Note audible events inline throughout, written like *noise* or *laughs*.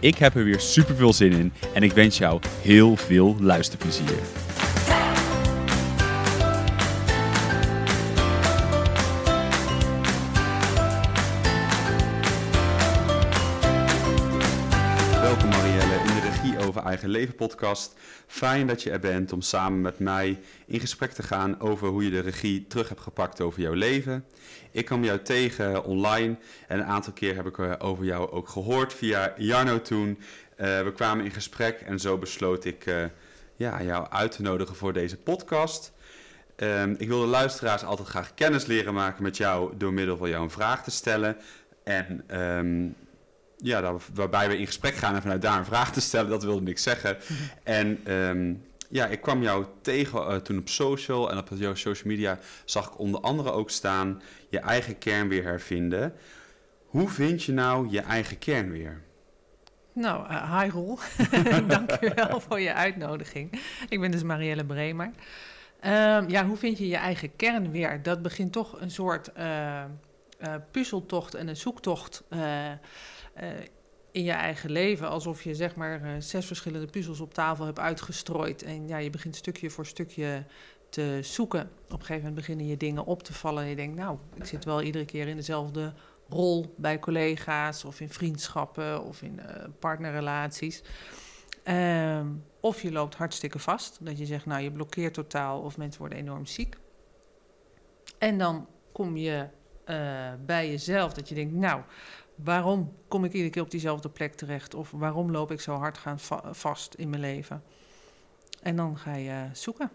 Ik heb er weer super veel zin in en ik wens jou heel veel luisterplezier. Leven podcast. Fijn dat je er bent om samen met mij in gesprek te gaan over hoe je de regie terug hebt gepakt over jouw leven. Ik kwam jou tegen online en een aantal keer heb ik eh, over jou ook gehoord via Jarno toen. Eh, we kwamen in gesprek en zo besloot ik eh, ja, jou uit te nodigen voor deze podcast. Ehm, ik wil de luisteraars altijd graag kennis leren maken met jou door middel van jou een vraag te stellen. En ehm, ja, daar- waarbij we in gesprek gaan en vanuit daar een vraag te stellen, dat wilde ik zeggen. En ehm, ja, ik kwam jou tegen eh, toen op social en op jouw social media zag ik onder andere ook staan je eigen kern weer hervinden. Hoe vind je nou je eigen kern weer? Nou, eh, hi Roel. *laughs* Dank u wel voor je uitnodiging. Ik ben dus Marielle Bremer. Ehm, ja, hoe vind je je eigen kern weer? Dat begint toch een soort eh, puzzeltocht en een zoektocht in je eigen leven. Alsof je zeg maar eh, zes verschillende puzzels op tafel hebt uitgestrooid. En ja, je begint stukje voor stukje te zoeken. Op een gegeven moment beginnen je dingen op te vallen. En je denkt, nou, ik zit wel iedere keer in dezelfde rol bij collega's of in vriendschappen of in eh, partnerrelaties. Ehm, of je loopt hartstikke vast, dat je zegt, nou je blokkeert totaal of mensen worden enorm ziek. En dan kom je eh, bij jezelf dat je denkt, nou, waarom kom ik iedere keer op diezelfde plek terecht? Of waarom loop ik zo hard gaan va- vast in mijn leven? En dan ga je zoeken.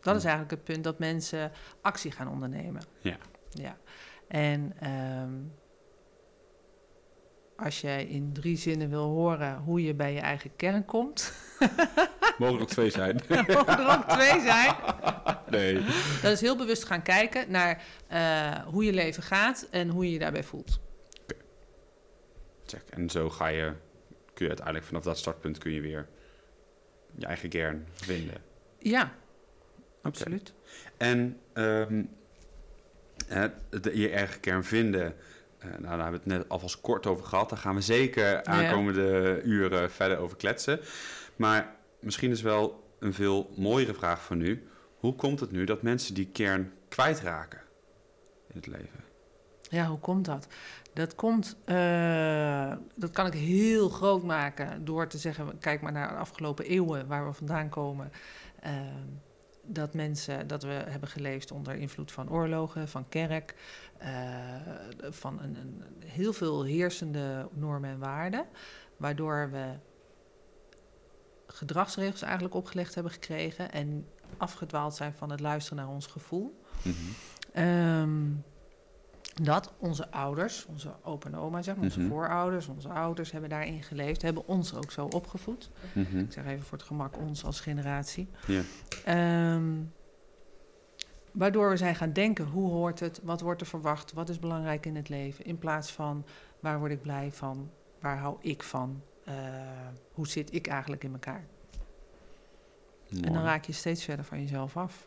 Dat is eigenlijk het punt dat mensen actie gaan ondernemen. Ja. Ja. En ehm, als jij in drie zinnen wil horen hoe je bij je eigen kern komt, *laughs* Mogen er ook twee zijn? *laughs* mogen er ook twee zijn. nee. Dat is heel bewust gaan kijken naar eh, hoe je leven gaat en hoe je je daarbij voelt. Check. En zo ga je, kun je uiteindelijk vanaf dat startpunt kun je weer je eigen kern vinden. Ja, absoluut. En ehm, de, je eigen kern vinden, eh, nou, daar hebben we het net alvast kort over gehad. Daar gaan we zeker aankomende uren verder over kletsen. Maar misschien is wel een veel mooiere vraag van nu. Hoe komt het nu dat mensen die kern kwijtraken in het leven? Ja, hoe komt dat? Dat komt, eh, dat kan ik heel groot maken door te zeggen, kijk maar naar de afgelopen eeuwen waar we vandaan komen. Ehm, dat mensen, dat we hebben geleefd onder invloed van oorlogen, van kerk, eh, van een, een, heel veel heersende normen en waarden, waardoor we gedragsregels eigenlijk opgelegd hebben gekregen en afgedwaald zijn van het luisteren naar ons gevoel. Ehm, dat onze ouders, onze opa en oma, zeg maar, onze Mhm. voorouders, onze ouders hebben daarin geleefd, hebben ons ook zo opgevoed. Mhm. Ik zeg even voor het gemak ons als generatie. Ja. Ehm, waardoor we zijn gaan denken, hoe hoort het, wat wordt er verwacht, wat is belangrijk in het leven, in plaats van waar word ik blij van, waar hou ik van, eh, hoe zit ik eigenlijk in elkaar. En dan raak je steeds verder van jezelf af.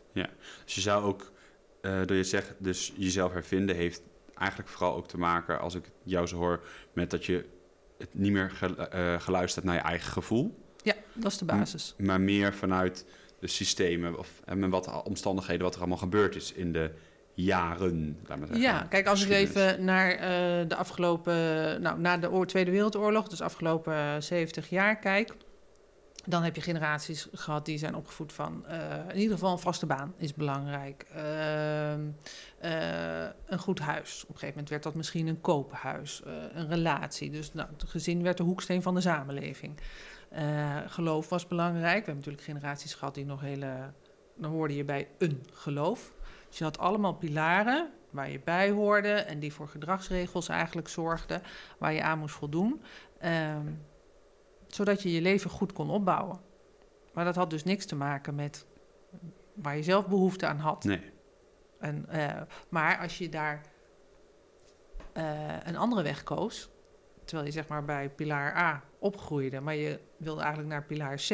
Dus je zou ook, eh door je zegt, dus jezelf hervinden heeft eigenlijk vooral ook te maken, als ik jou zo hoor, met dat je het niet meer eh, geluisterd naar je eigen gevoel, Ja, dat is de basis. maar meer vanuit de systemen of en met wat omstandigheden, wat er allemaal gebeurd is in de jaren. Laat maar zeggen. Ja, kijk, als ik even naar eh, de afgelopen, nou, na de Tweede Wereldoorlog, dus afgelopen eh, 70 jaar kijk, dan heb je generaties gehad die zijn opgevoed van, eh, in ieder geval een vaste baan is belangrijk. Ehm, eh, een goed huis. Op een gegeven moment werd dat misschien een koophuis, eh, een relatie. Dus nou, het gezin werd de hoeksteen van de samenleving. Geloof was belangrijk. We hebben natuurlijk generaties gehad die nog hele, dan hoorde je bij een geloof. Dus je had allemaal pilaren waar je bij hoorde en die voor gedragsregels eigenlijk zorgden, waar je aan moest voldoen. Ehm, zodat je je leven goed kon opbouwen. Maar dat had dus niks te maken met waar je zelf behoefte aan had. Nee. En, eh, maar als je daar eh, een andere weg koos, terwijl je zeg maar bij pilaar A opgroeide, maar je wilde eigenlijk naar pilaar C,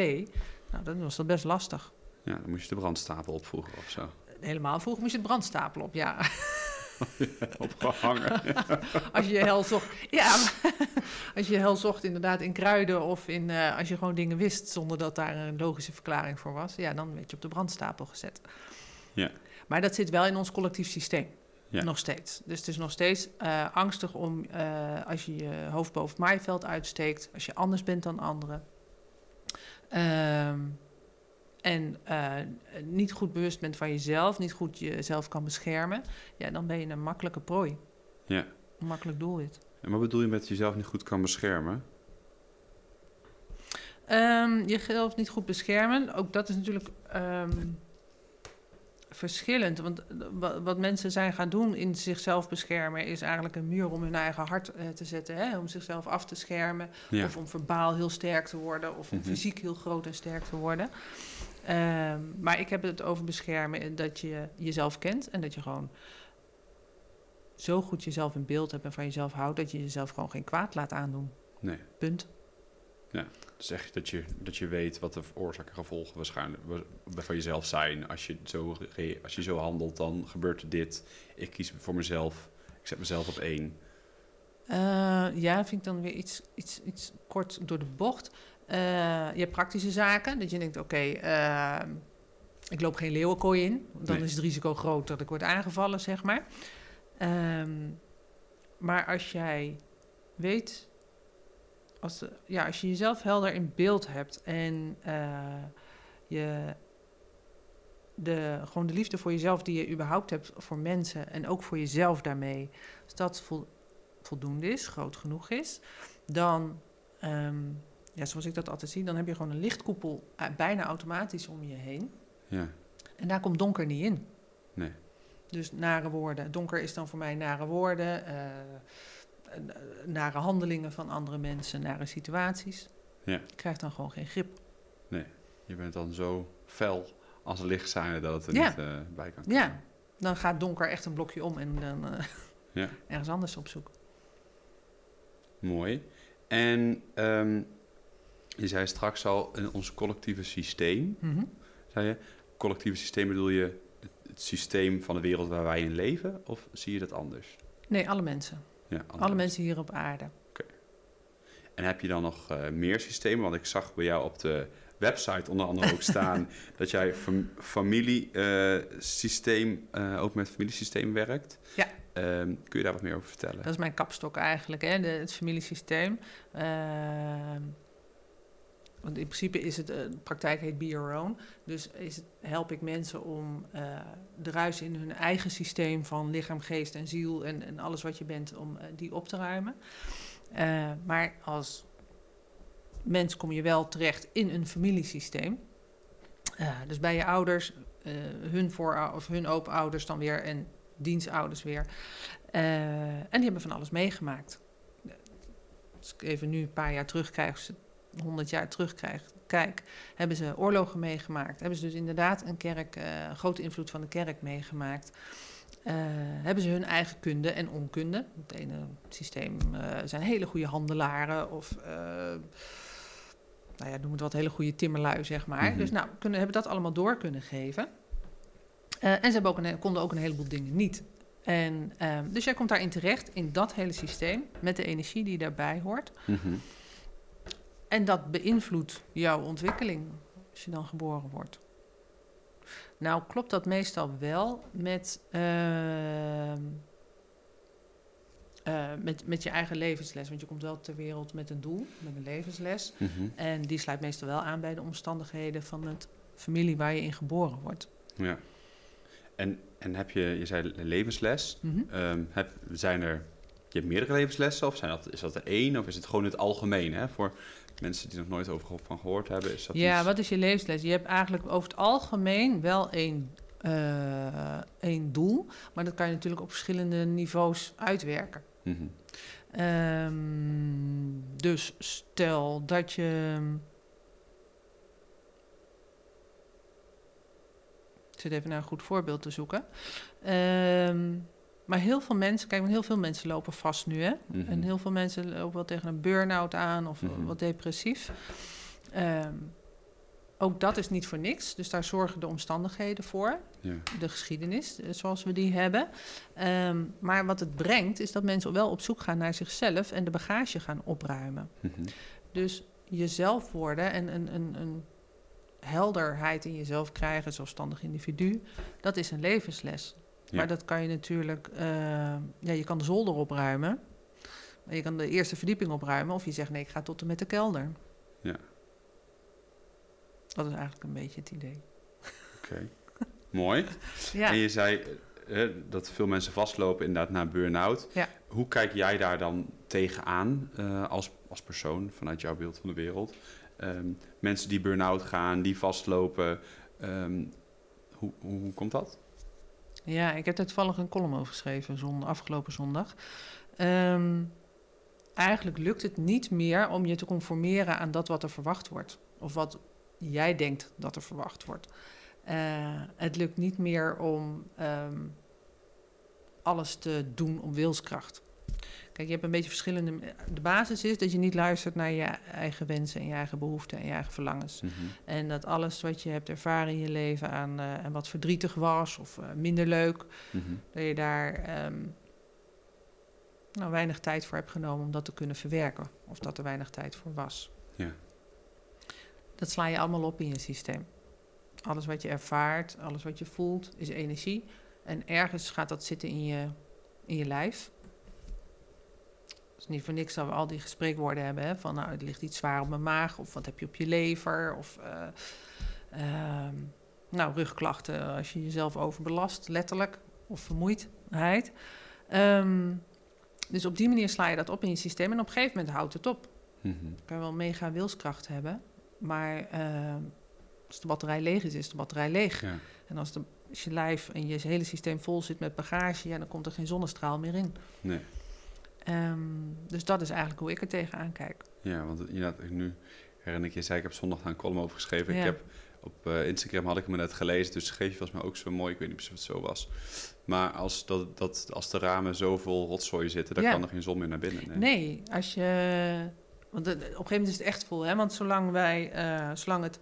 nou, dan was dat best lastig. Ja, dan moest je de brandstapel opvoegen of zo. Helemaal vroeg moest je het brandstapel op, ja. *laughs* *laughs* Opgehangen. *laughs* als je hel zocht, ja, *laughs* als je hel zocht inderdaad in kruiden of in, eh, als je gewoon dingen wist zonder dat daar een logische verklaring voor was, ja, dan werd je op de brandstapel gezet. Ja. Maar dat zit wel in ons collectief systeem. Ja. Nog steeds. Dus het is nog steeds eh, angstig om eh, als je je hoofd boven het maaiveld uitsteekt, als je anders bent dan anderen. Ehm, en eh, niet goed bewust bent van jezelf, niet goed jezelf kan beschermen, ja, dan ben je een makkelijke prooi. Ja. Een makkelijk doelwit. En wat bedoel je met jezelf niet goed kan beschermen? Ehm, jezelf niet goed beschermen, ook dat is natuurlijk ehm, verschillend. Want wa- wat mensen zijn gaan doen in zichzelf beschermen, is eigenlijk een muur om hun eigen hart eh, te zetten. Hè? Om zichzelf af te schermen. Ja. Of om verbaal heel sterk te worden. Of om Mhm. fysiek heel groot en sterk te worden. Ehm, maar ik heb het over beschermen en dat je jezelf kent. En dat je gewoon zo goed jezelf in beeld hebt en van jezelf houdt... dat je jezelf gewoon geen kwaad laat aandoen. Nee. Punt. Dus echt dat je, dat je weet wat de oorzaak en gevolgen waarschijnlijk wa- van jezelf zijn. Als je, zo, als je zo handelt, dan gebeurt er dit. Ik kies voor mezelf. Ik zet mezelf op één. Eh, ja, vind ik dan weer iets, iets, iets kort door de bocht. Eh, je hebt praktische zaken, dat je denkt, oké, eh, ik loop geen leeuwenkooi in. Dan Nee. is het risico groot dat ik word aangevallen, zeg maar. Ehm, maar als jij weet, als, de- ja, als je jezelf helder in beeld hebt en eh, je de, gewoon de liefde voor jezelf die je überhaupt hebt voor mensen en ook voor jezelf daarmee, als dat vol, voldoende is, groot genoeg is, dan, ehm, ja, zoals ik dat altijd zie, dan heb je gewoon een lichtkoepel eh, bijna automatisch om je heen. Ja. En daar komt donker niet in. Nee. Dus nare woorden. Donker is dan voor mij nare woorden, eh, eh, nare handelingen van andere mensen, nare situaties. Ja. Je krijgt dan gewoon geen grip. Je bent dan zo fel als licht zijn dat het er Ja. niet bij kan komen. Ja, dan gaat donker echt een blokje om en dan Ja. *laughs* ergens anders op zoek. Mooi. En ehm, je zei straks al, in ons collectieve systeem, zei je, collectieve systeem bedoel je het, het systeem van de wereld waar wij in leven? Of zie je dat anders? Nee, alle mensen. Ja, Alle mensen hier op aarde. En heb je dan nog eh, meer systemen? Want ik zag bij jou op de website onder andere ook staan *laughs* dat jij fam familiesysteem, eh, ook met familiesysteem werkt. Ja. Ehm, kun je daar wat meer over vertellen? Dat is mijn kapstok eigenlijk, hè? De, het familiesysteem. Ehm, want in principe is het, eh, de praktijk heet Be Your Own. Dus is het, help ik mensen om eh, de ruis in hun eigen systeem van lichaam, geest en ziel en, en alles wat je bent, om eh, die op te ruimen. Maar als mens kom je wel terecht in een familiesysteem. Dus bij je ouders, hun voor of hun ouders dan weer en dienstouders weer. En die hebben van alles meegemaakt. Als ik even nu een paar jaar terugkrijg, 100 jaar terugkrijg, kijk, hebben ze oorlogen meegemaakt. Hebben ze dus inderdaad een kerk, een grote invloed van de kerk meegemaakt. Eh, hebben ze hun eigen kunde en onkunde. Het ene systeem eh, zijn hele goede handelaren of... nou ja, noem het wat hele goede timmerlui, zeg maar. Mhm. Dus nou, kunnen, hebben dat allemaal door kunnen geven. En ze hebben ook een, konden ook een heleboel dingen niet. En, ehm, dus jij komt daarin terecht, in dat hele systeem, met de energie die daarbij hoort. Mhm. En dat beïnvloedt jouw ontwikkeling als je dan geboren wordt. Nou, klopt dat meestal wel met, ehm, eh, met, met je eigen levensles. Want je komt wel ter wereld met een doel, met een levensles. Mhm. En die sluit meestal wel aan bij de omstandigheden van het familie waar je in geboren wordt. Ja. En, en heb je, je zei levensles, Mhm. Ehm, heb, zijn er, je hebt meerdere levenslessen of zijn dat, is dat er één of is het gewoon het algemeen? Hè? Voor mensen die nog nooit over van gehoord hebben, is dat Ja, iets- wat is je levensles? Je hebt eigenlijk over het algemeen wel één, eh, één doel, maar dat kan je natuurlijk op verschillende niveaus uitwerken. Mhm. Ehm, dus stel dat je. Ik zit even naar een goed voorbeeld te zoeken. Ehm, maar heel veel mensen, kijk, heel veel mensen lopen vast nu, hè? Mhm. En heel veel mensen lopen wel tegen een burn-out aan of Mhm. wat depressief. Ehm, ook dat is niet voor niks, dus daar zorgen de omstandigheden voor Ja. de geschiedenis eh, zoals we die hebben. Ehm, maar wat het brengt, is dat mensen wel op zoek gaan naar zichzelf en de bagage gaan opruimen. Mhm. Dus jezelf worden en een, een, een helderheid in jezelf krijgen, zelfstandig individu, dat is een levensles. Ja. Maar dat kan je natuurlijk, eh, ja, je kan de zolder opruimen. Je kan de eerste verdieping opruimen, of je zegt nee, ik ga tot en met de kelder. Ja. Dat is eigenlijk een beetje het idee. Oké. Mooi. *laughs* Ja. En je zei eh, eh, dat veel mensen vastlopen inderdaad naar burn-out. Ja. Hoe kijk jij daar dan tegenaan eh als, als persoon vanuit jouw beeld van de wereld? Ehm, mensen die burn-out gaan, die vastlopen. ehm, hoe, hoe, hoe komt dat? Ja, ik heb daar toevallig een column over geschreven afgelopen zondag. Ehm, eigenlijk lukt het niet meer om je te conformeren aan dat wat er verwacht wordt. Of wat jij denkt dat er verwacht wordt. Eh, het lukt niet meer om ehm, alles te doen om wilskracht. Kijk, je hebt een beetje verschillende. De basis is dat je niet luistert naar je eigen wensen en je eigen behoeften en je eigen verlangens. Mhm. En dat alles wat je hebt ervaren in je leven aan eh, en wat verdrietig was of eh, minder leuk, Mhm. dat je daar ehm, nou, weinig tijd voor hebt genomen om dat te kunnen verwerken. Of dat er weinig tijd voor was. Ja. Dat sla je allemaal op in je systeem. Alles wat je ervaart, alles wat je voelt, is energie. En ergens gaat dat zitten in je, in je lijf. Het is niet voor niks dat we al die gespreekwoorden hebben. Hè? Van nou, het ligt iets zwaar op mijn maag. Of wat heb je op je lever. Of eh, ehm, nou, rugklachten als je jezelf overbelast, letterlijk. Of vermoeidheid. Ehm, dus op die manier sla je dat op in je systeem. En op een gegeven moment houdt het op. Mhm. Je kan wel mega wilskracht hebben. Maar ehm, als de batterij leeg is, is de batterij leeg. Ja. En als, de, als je lijf en je hele systeem vol zit met bagage, ja, dan komt er geen zonnestraal meer in. Nee. Dus dat is eigenlijk hoe ik er tegenaan kijk. Ja, want inderdaad, nu herinner ik je, zei ik heb zondag daar een column over geschreven. Ja. Ik heb op eh, Instagram had ik me net gelezen, dus schreef je volgens mij ook zo mooi. Ik weet niet precies of het zo was. Maar als, dat, dat, als de ramen zo vol rotzooi zitten, dan Ja. kan er geen zon meer naar binnen. Nee. Nee, als je. Want op een gegeven moment is het echt vol, hè? Want zolang wij, eh, zolang het.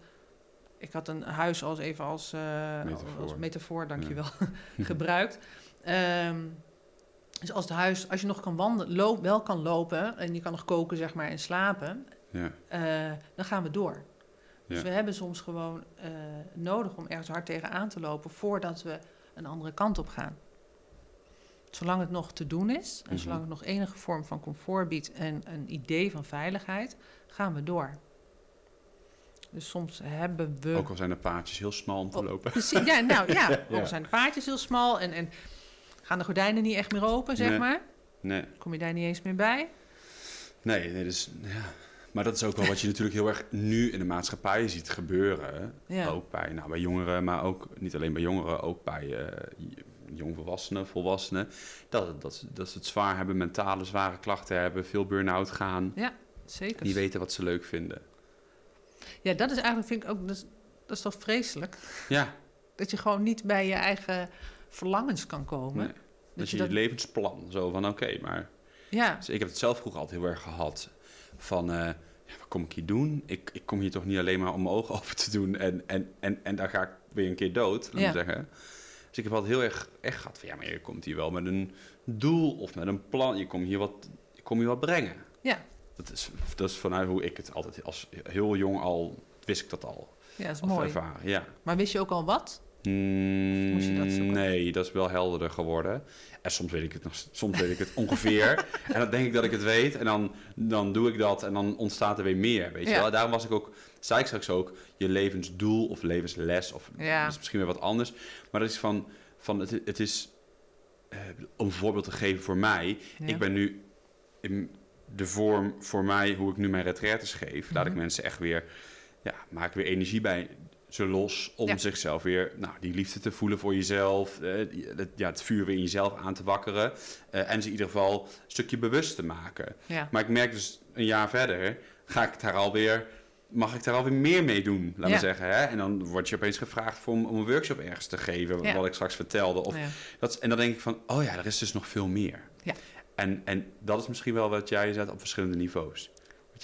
Ik had een huis als even als, eh, Metafoor. als metafoor, dankjewel, *laughs* gebruikt. Ehm, dus als het huis, als je nog kan wandelen, loop, wel kan lopen en je kan nog koken, zeg maar, en slapen, Ja. eh, dan gaan we door. Dus Ja. we hebben soms gewoon eh, nodig om ergens hard tegenaan te lopen voordat we een andere kant op gaan. Zolang het nog te doen is en Mhm. zolang het nog enige vorm van comfort biedt en een idee van veiligheid, gaan we door. Dus soms hebben we. Ook al zijn de paadjes heel smal om te Oh, lopen. Precies, ja, nou ja, *laughs* Ja. ook al zijn de paadjes heel smal en, en gaan de gordijnen niet echt meer open, zeg Nee. maar. Nee, Kom je daar niet eens meer bij? nee, nee dus, ja. Maar dat is ook wel wat je natuurlijk heel erg nu in de maatschappij ziet gebeuren. Ja. Ook bij, nou, bij jongeren, maar ook niet alleen bij jongeren, ook bij eh, jongvolwassenen, volwassenen. Dat, dat, dat ze het zwaar hebben, mentale zware klachten hebben, veel burn-out gaan. Zeker. Die weten wat ze leuk vinden. Ja, dat is eigenlijk, vind ik ook, dat is, dat is toch vreselijk? Ja, Dat je gewoon niet bij je eigen verlangens kan komen. nee. dat je je levensplan zo van oké, maar Ja, dus ik heb het zelf vroeger altijd heel erg gehad van eh, ja, wat kom ik hier doen? Ik, ik kom hier toch niet alleen maar om mijn ogen *laughs* open te doen en, en, en, en dan ga ik weer een keer dood, laat Ja. maar zeggen. Dus ik heb altijd heel erg echt gehad van ja, maar je komt hier wel met een doel of met een plan. Je komt hier wat, je komt hier wat brengen. ja, Dat is, dat is vanuit hoe ik het altijd als heel jong al wist ik dat al. ja, dat is mooi. ervaren, ja. Maar wist je ook al wat? Mm, Moest je dat zoeken? Nee, dat is wel helderder geworden. En soms weet ik het, nog, soms weet ik het ongeveer. *laughs* en dan denk ik dat ik het weet. En dan, dan doe ik dat. En dan ontstaat er weer meer. Weet je Ja. wel? Daarom was ik ook, zei ik straks ook, je levensdoel of levensles. Of Ja. is misschien weer wat anders. Maar dat is van, van het, het is, eh, om een voorbeeld te geven voor mij. Ja. Ik ben nu in de vorm voor mij, hoe ik nu mijn retraites geef. Laat ik Mhm. mensen echt weer, ja, maak weer energie bij ze los om Ja. zichzelf weer, nou, die liefde te voelen voor jezelf, eh, het, ja, het vuur weer in jezelf aan te wakkeren eh, en ze in ieder geval een stukje bewust te maken. Ja. Maar ik merk dus een jaar verder, ga ik daar alweer, mag ik daar alweer meer mee doen, laten Ja. zeggen. Hè? En dan word je opeens gevraagd voor om, om een workshop ergens te geven, Ja. wat ik straks vertelde. Of, Ja. dat, en dan denk ik van, oh ja, er is dus nog veel meer. Ja. En, en dat is misschien wel wat jij zet op verschillende niveaus.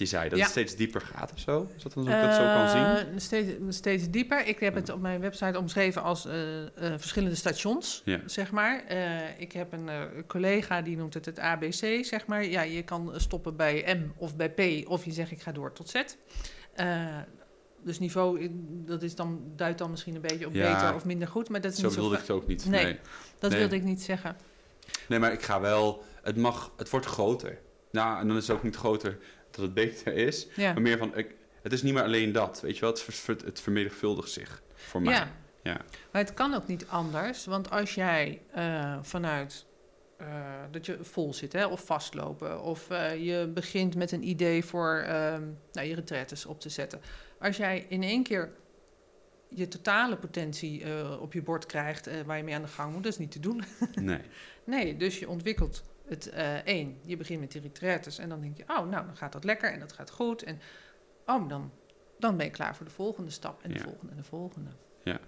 Je zei, dat Ja. het steeds dieper gaat of zo. Is dat dan zo dat zo kan zien? Eh, Steeds, steeds dieper. Ik heb het op mijn website omschreven als eh, eh, verschillende stations, Ja. zeg maar. Ik heb een collega die noemt het het ABC, zeg maar. Ja, je kan stoppen bij M of bij P, of je zegt ik ga door tot Z. Dus niveau, dat is dan, duidt dan misschien een beetje op Ja. beter of minder goed, maar dat is Zo niet zo... bedoelde ik het ook niet. Nee. Nee. Dat Nee. wilde ik niet zeggen. nee, maar ik ga wel... Het mag... Het wordt groter. Nou, en dan is het ook niet groter dat het beter is. Ja. Maar meer van... Ik, het is niet meer alleen dat, weet je wel. Het, ver- het vermenigvuldigt zich voor mij. Ja. Ja. Maar het kan ook niet anders, want als jij eh, vanuit eh, dat je vol zit hè, of vastlopen, of eh, je begint met een idee voor ehm, nou, je retretes op te zetten. Als jij in één keer je totale potentie op je bord krijgt waar je mee aan de gang moet, dat is niet te doen. *laughs* Nee. Nee, dus je ontwikkelt het eh één. Je begint met die retretes en dan denk je, oh, nou, dan gaat dat lekker en dat gaat goed. En oh, dan, dan ben je klaar voor de volgende stap en de Ja. volgende en de volgende. Ja,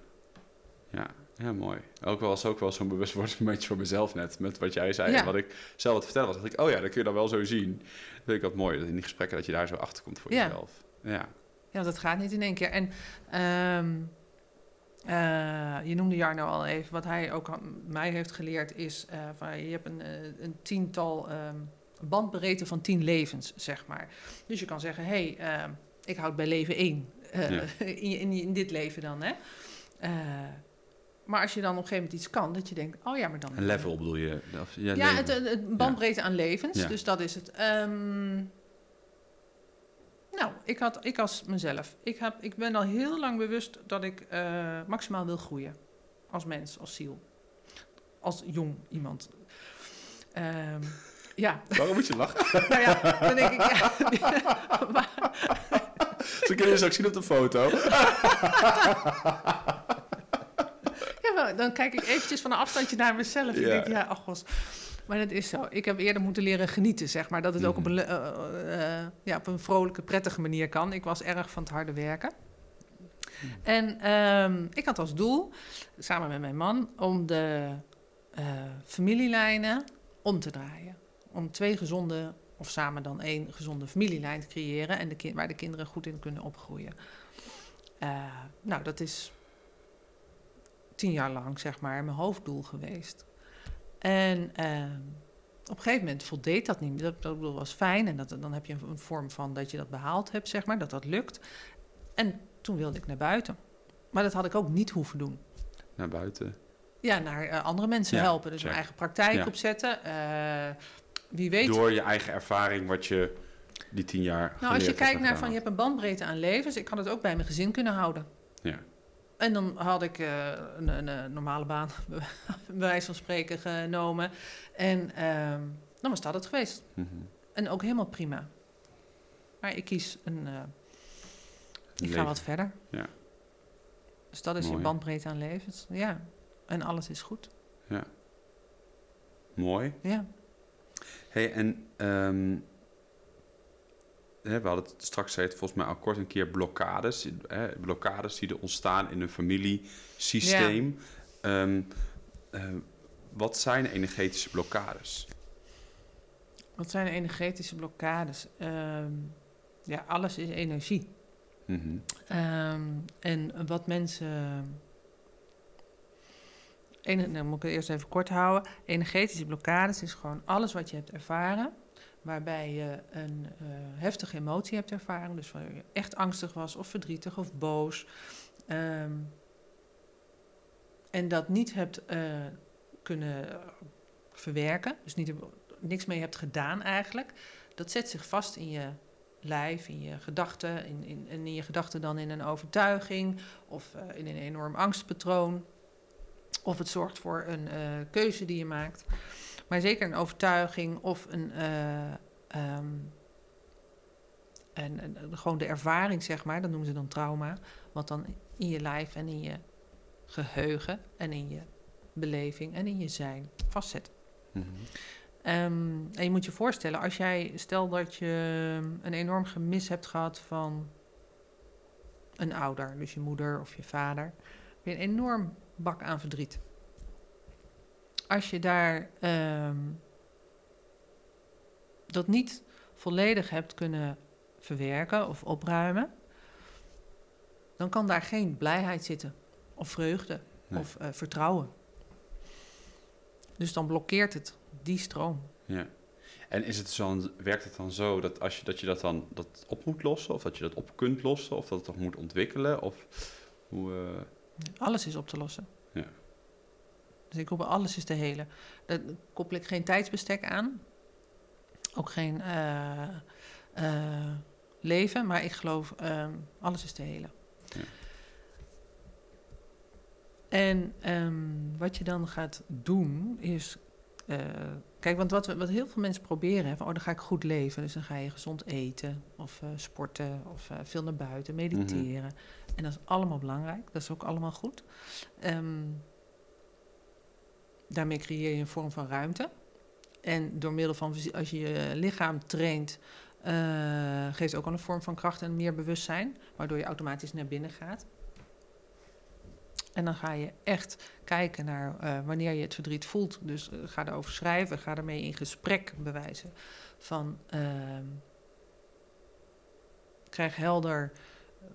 ja, mooi. Ook wel was ook wel zo'n bewustwordingsmomentje voor mezelf net. Met wat jij zei. Ja. En wat ik zelf wat vertelde was. dacht ik, oh ja, dat kun je dan wel zo zien. Dat vind ik wat mooi. Dat in die gesprekken dat je daar zo achter komt voor Ja. jezelf. Ja. Ja, dat gaat niet in één keer. En ehm, eh, je noemde Jarno al even. Wat hij ook aan mij heeft geleerd is... eh, van, je hebt een, eh, een tiental ehm bandbreedte van tien levens, zeg maar. Dus je kan zeggen, hé, hey, ehm, ik houd bij leven één. Ja. *laughs* in, in, dit leven dan, hè. Maar als je dan op een gegeven moment iets kan, dat je denkt... Oh ja, maar dan... Een level bedoel je? Of, ja, Ja, het, het, bandbreedte aan levens. Ja. Dus dat is het. Ehm, nou, ik, had, ik als mezelf. Ik, heb, ik ben al heel lang bewust dat ik eh, maximaal wil groeien. Als mens, als ziel. Als jong iemand. Ehm, ja, Waarom moet je lachen? nou ja, dan denk ik... Ja, *laughs* maar- Zo kun je straks zien op de foto. Ja, maar dan kijk ik eventjes van een afstandje naar mezelf. Ja. Ik denk, ja, ach gos. Maar dat is zo. Ik heb eerder moeten leren genieten, zeg maar. Dat het ook op een, Mhm. eh, eh, ja, op een vrolijke, prettige manier kan. Ik was erg van het harde werken. En ehm, ik had als doel, samen met mijn man, om de eh, familielijnen om te draaien. Om twee gezonde, of samen dan één gezonde familielijn te creëren... En de waar de kinderen goed in kunnen opgroeien. Nou, dat is tien jaar lang, zeg maar, mijn hoofddoel geweest. En ehm, op een gegeven moment voldeed dat niet. Dat, dat was fijn en dat, dan heb je een, vorm van dat je dat behaald hebt, zeg maar, dat dat lukt. En toen wilde ik naar buiten. Maar dat had ik ook niet hoeven doen. Naar buiten. Ja, naar eh, andere mensen Ja, helpen. Dus check. mijn eigen praktijk Ja. opzetten. Eh, wie weet. Door je eigen ervaring, wat je die tien jaar nou, als je kijkt naar van je hebt een bandbreedte aan levens. Ik had het ook bij mijn gezin kunnen houden. Ja. En dan had ik eh, een, een, een normale baan, *laughs* bij wijze van spreken, genomen. En ehm, dan was dat het geweest. Mhm. En ook helemaal prima. Maar ik kies een. eh, ik ga wat verder. Ja. Dus dat is je bandbreedte aan levens. Ja. En alles is goed. Mooi. Ja. hey, en ehm, hè, we hadden het straks zei het volgens mij al kort een keer blokkades. Hè, blokkades die er ontstaan in een familiesysteem. Ehm, eh, wat zijn energetische blokkades? Wat zijn energetische blokkades? Ehm, ja, alles is energie. Mhm. Ehm, en wat mensen. Ene, nou, moet ik het eerst even kort houden. Energetische blokkades is gewoon alles wat je hebt ervaren. Waarbij je een eh, heftige emotie hebt ervaren. Dus waar je echt angstig was, of verdrietig, of boos. Ehm, en dat niet hebt eh, kunnen verwerken. Dus niet, niks mee hebt gedaan eigenlijk. Dat zet zich vast in je lijf, in je gedachten, in, in, en in je gedachten dan in een overtuiging of eh, in een enorm angstpatroon. Of het zorgt voor een keuze die je maakt. Maar zeker een overtuiging of een, eh, ehm, en, gewoon de ervaring, zeg maar, dat noemen ze dan trauma, wat dan in je lijf en in je geheugen en in je beleving en in je zijn vastzetten. Mhm. Ehm, en je moet je voorstellen, als jij, stel dat je een enorm gemis hebt gehad van een ouder, dus je moeder of je vader, heb je een enorm bak aan verdriet. Als je daar ehm, dat niet volledig hebt kunnen verwerken of opruimen, dan kan daar geen blijheid zitten, of vreugde, Nee. of eh, vertrouwen. Dus dan blokkeert het die stroom. Ja. En is het zo, werkt het dan zo dat als je dat, je dat dan dat op moet lossen, of dat je dat op kunt lossen, of dat het toch moet ontwikkelen? Of hoe. eh, Alles is op te lossen. Dus ik roep alles is te helen. Daar koppel ik geen tijdsbestek aan. Ook geen eh, eh, leven, maar ik geloof ehm, alles is te helen. Ja. En ehm, wat je dan gaat doen is. eh, kijk, want wat, we- wat heel veel mensen proberen, hè, van, oh, dan ga ik goed leven. Dus dan ga je gezond eten, of sporten, of veel naar buiten, mediteren. En dat is allemaal belangrijk, dat is ook allemaal goed. Ehm, daarmee creëer je een vorm van ruimte. En door middel van, als je je lichaam traint, eh, geeft ook al een vorm van kracht en meer bewustzijn, waardoor je automatisch naar binnen gaat. En dan ga je echt kijken naar eh, wanneer je het verdriet voelt. Dus eh, ga erover schrijven, ga ermee in gesprek bewijzen. Van ehm, krijg helder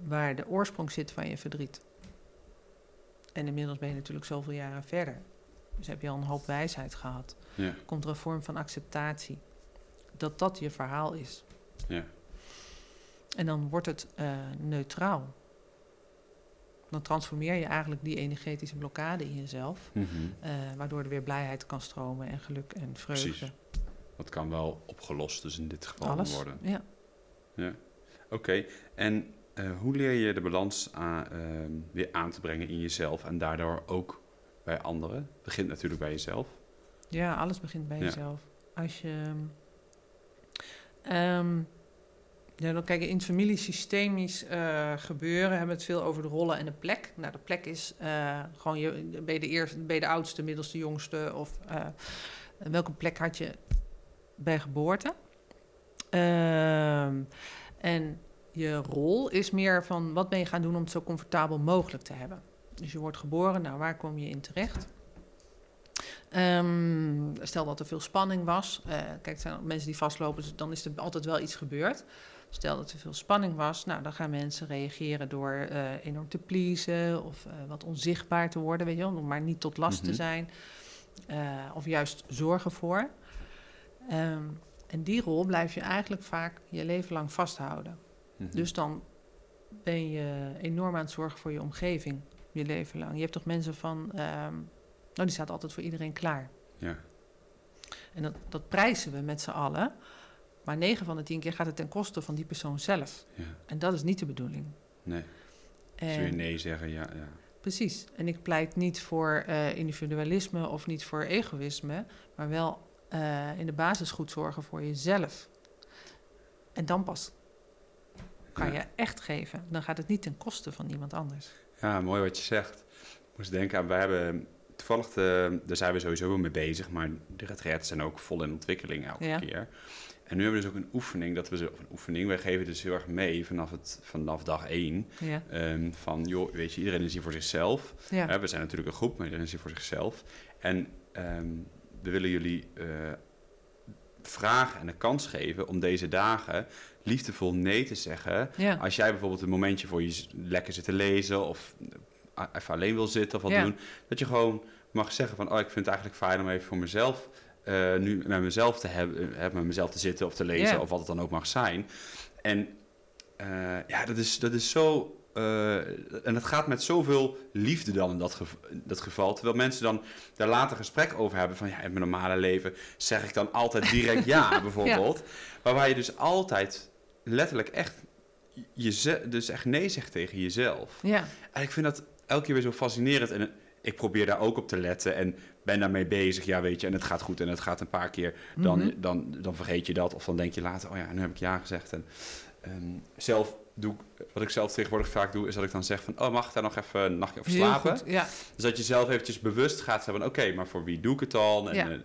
waar de oorsprong zit van je verdriet. En inmiddels ben je natuurlijk zoveel jaren verder. Dus heb je al een hoop wijsheid gehad. ja, Komt er een vorm van acceptatie. Dat dat je verhaal is. ja, En dan wordt het eh, neutraal. Dan transformeer je eigenlijk die energetische blokkade in jezelf. Mhm. eh, waardoor er weer blijheid kan stromen en geluk en vreugde. Precies. Dat kan wel opgelost, dus in dit geval Alles. worden. Ja. Oké, en eh, hoe leer je de balans aan, ehm, weer aan te brengen in jezelf en daardoor ook bij anderen? Het begint natuurlijk bij jezelf. Ja, alles begint bij Ja. jezelf. Als je. ehm, ja, dan kijk, in het familiesystemisch eh, gebeuren hebben we het veel over de rollen en de plek. Nou, de plek is eh, gewoon, je, ben, je de eerste, ben je de oudste, middelste, jongste? Of eh, welke plek had je bij geboorte? Ehm, en je rol is meer van wat ben je gaan doen om het zo comfortabel mogelijk te hebben. Dus je wordt geboren, nou waar kom je in terecht? Ehm, stel dat er veel spanning was. eh, kijk, zijn mensen die vastlopen, dus dan is er altijd wel iets gebeurd. Stel dat er veel spanning was, nou, dan gaan mensen reageren door eh, enorm te pleasen of eh, wat onzichtbaar te worden, weet je wel, om maar niet tot last Mhm. te zijn. Eh, of juist zorgen voor. Ehm, en die rol blijf je eigenlijk vaak je leven lang vasthouden. Mhm. Dus dan ben je enorm aan het zorgen voor je omgeving, je leven lang. Je hebt toch mensen van, ehm, nou die staat altijd voor iedereen klaar. Ja, En dat, dat prijzen we met z'n allen. Maar 9 van de 10 keer gaat het ten koste van die persoon zelf. ja, En dat is niet de bedoeling. nee. En, Zul je nee zeggen? Ja, ja. Precies. En ik pleit niet voor eh, individualisme of niet voor egoïsme, maar wel eh, in de basis goed zorgen voor jezelf. En dan pas kan Ja. je echt geven. Dan gaat het niet ten koste van iemand anders. Ja, mooi wat je zegt. Ik moest denken aan, wij hebben toevallig, de, daar zijn we sowieso wel mee bezig, maar de retraites zijn ook vol in ontwikkeling elke Ja. keer. En nu hebben we dus ook een oefening, dat we ze, of een oefening, wij geven dus heel erg mee vanaf, het, vanaf dag één. Ja, ehm, van, joh, weet je, iedereen is hier voor zichzelf. ja. We zijn natuurlijk een groep, maar iedereen is hier voor zichzelf. En ehm, we willen jullie eh, vragen en de kans geven om deze dagen liefdevol nee te zeggen ja. als jij bijvoorbeeld een momentje voor je lekker zit te lezen of eh, even alleen wil zitten of wat Ja. doen, dat je gewoon mag zeggen van, oh, ik vind het eigenlijk fijn om even voor mezelf eh, nu met mezelf te hebben, eh, met mezelf te zitten of te lezen of wat het dan ook mag zijn. En ja, dat is, dat is zo. Eh, en het gaat met zoveel liefde dan in dat, gev- dat geval. Terwijl mensen dan daar later gesprek over hebben van ja, in mijn normale leven zeg ik dan altijd direct ja, *laughs* bijvoorbeeld. Maar waar je dus altijd letterlijk echt je dus echt nee zegt tegen jezelf. ja. En ik vind dat elke keer weer zo fascinerend. En ik probeer daar ook op te letten en ben daarmee bezig. Ja, weet je, en het gaat goed en het gaat een paar keer. Dan, Mhm. dan, dan vergeet je dat. Of dan denk je later, oh ja, nu heb ik ja gezegd. En ehm, zelf doe, ik- wat ik zelf tegenwoordig vaak doe, is dat ik dan zeg van, oh, mag ik daar nog even een nachtje over slapen? goed, ja. Dus dat je zelf eventjes bewust gaat van, oké, maar voor wie doe ik het dan? En, Ja. eh,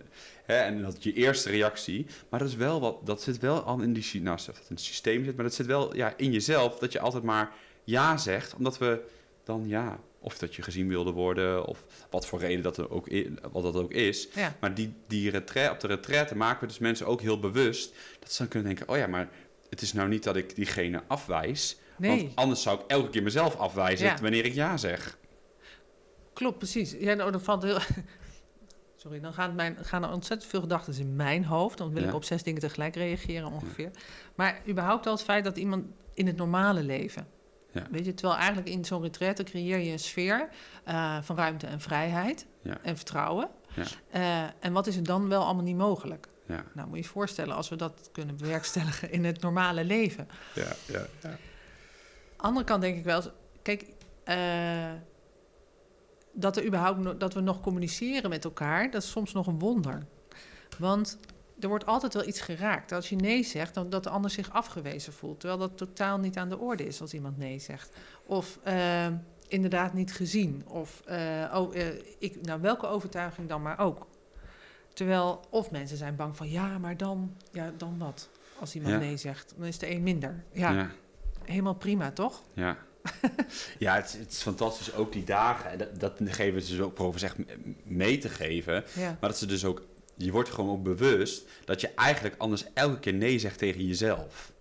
hè, en dat je eerste reactie. Maar dat is wel wat, dat zit wel al in die, nou, dat in het systeem zit, maar dat zit wel ja, in jezelf, dat je altijd maar ja zegt, omdat we dan ja, of dat je gezien wilde worden, of wat voor reden dat er ook, wat dat ook is. ja. Maar die, die retrait, op de retraite maken we dus mensen ook heel bewust, dat ze dan kunnen denken, oh ja, maar het is nou niet dat ik diegene afwijs, Nee, want anders zou ik elke keer mezelf afwijzen Ja. wanneer ik ja zeg. klopt, precies. Ja, nou, dat valt heel... *laughs* Sorry, dan gaan, mijn, gaan er ontzettend veel gedachten in mijn hoofd. Dan wil Ja. ik op zes dingen tegelijk reageren ongeveer. Maar überhaupt al het feit dat iemand in het normale leven... Ja. Weet je, terwijl eigenlijk in zo'n retraite creëer je een sfeer eh, van ruimte en vrijheid en vertrouwen. Ja. Eh, en wat is er dan wel allemaal niet mogelijk? Ja, Nou, moet je je voorstellen als we dat kunnen bewerkstelligen in het normale leven. ja, ja. ja. andere kant denk ik wel, kijk, eh, dat, er überhaupt dat we nog communiceren met elkaar, dat is soms nog een wonder. Want er wordt altijd wel iets geraakt. Als je nee zegt, dan dat de ander zich afgewezen voelt. Terwijl dat totaal niet aan de orde is als iemand nee zegt. Of eh, inderdaad niet gezien. Of eh, oh, ik, nou, welke overtuiging dan maar ook. Terwijl, of mensen zijn bang van, ja, maar dan, ja, dan wat? Als iemand Ja. nee zegt, dan is de een minder. Ja, ja. helemaal prima, toch? Ja, *laughs* ja het, is- het is fantastisch ook die dagen. En dat, dat geven ze dus ook proberen echt mee te geven. Ja. Maar dat ze dus ook, je wordt gewoon ook bewust dat je eigenlijk anders elke keer nee zegt tegen jezelf.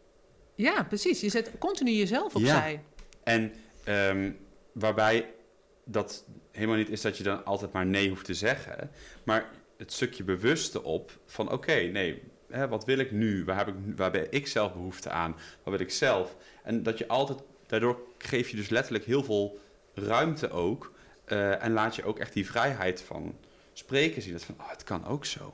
Ja, precies. Je zet continu jezelf opzij. En ehm, waarbij dat helemaal niet is dat je dan altijd maar nee hoeft te zeggen. Maar het stukje bewuste op van oké, nee, hè, wat wil ik nu? Waar heb ik, waar ben ik zelf behoefte aan? Wat wil ik zelf? En dat je altijd, daardoor geef je dus letterlijk heel veel ruimte ook. eh, en laat je ook echt die vrijheid van spreken zien. Dat van, oh, het kan ook zo.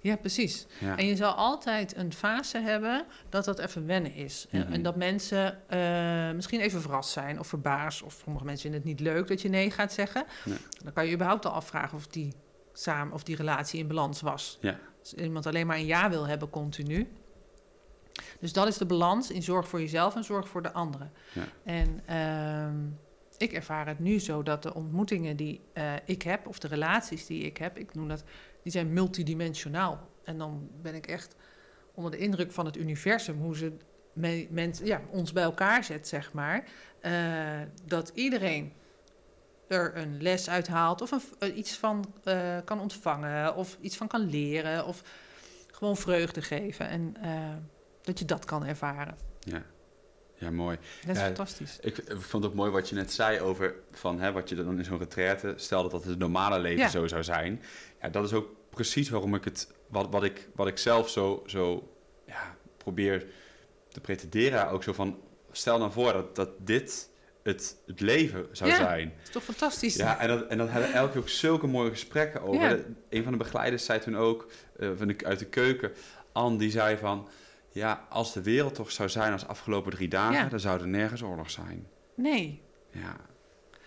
Ja, precies. Ja, En je zal altijd een fase hebben dat dat even wennen is. En- Mhm. En dat mensen eh, misschien even verrast zijn of verbaasd. Of sommige mensen vinden het niet leuk dat je nee gaat zeggen. Nee. Dan kan je überhaupt al afvragen of die, samen, of die relatie in balans was. Ja. Als iemand alleen maar een ja wil hebben continu. Dus dat is de balans in zorg voor jezelf en zorg voor de anderen. Ja. En ehm, ik ervaar het nu zo dat de ontmoetingen die eh, ik heb, of de relaties die ik heb, ik noem dat, die zijn multidimensionaal. En dan ben ik echt onder de indruk van het universum, hoe ze me, mens- ja, ons bij elkaar zet, zeg maar. eh, dat iedereen er een les uit haalt of een, eh, iets van eh, kan ontvangen of iets van kan leren of gewoon vreugde geven en eh, dat je dat kan ervaren. ja. ja, mooi. Dat is Ja, fantastisch. Ik, ik vond het ook mooi wat je net zei over van, hè, wat je dan in zo'n retraite, stel dat dat het normale leven Ja. zo zou zijn. Ja, dat is ook precies waarom ik het, wat, wat, ik, wat ik zelf zo, zo ja, probeer te pretenderen. Ook zo van, stel nou voor dat, dat dit het, het leven zou Ja. zijn. Dat is toch fantastisch? Ja, en, dat, en hebben we elke keer ook zulke mooie gesprekken over. Ja. Een van de begeleiders zei toen ook, eh, van de, uit de keuken, Anne, die zei van... Ja, als de wereld toch zou zijn als de afgelopen drie dagen, Ja. dan zou er nergens oorlog zijn. Nee, Ja,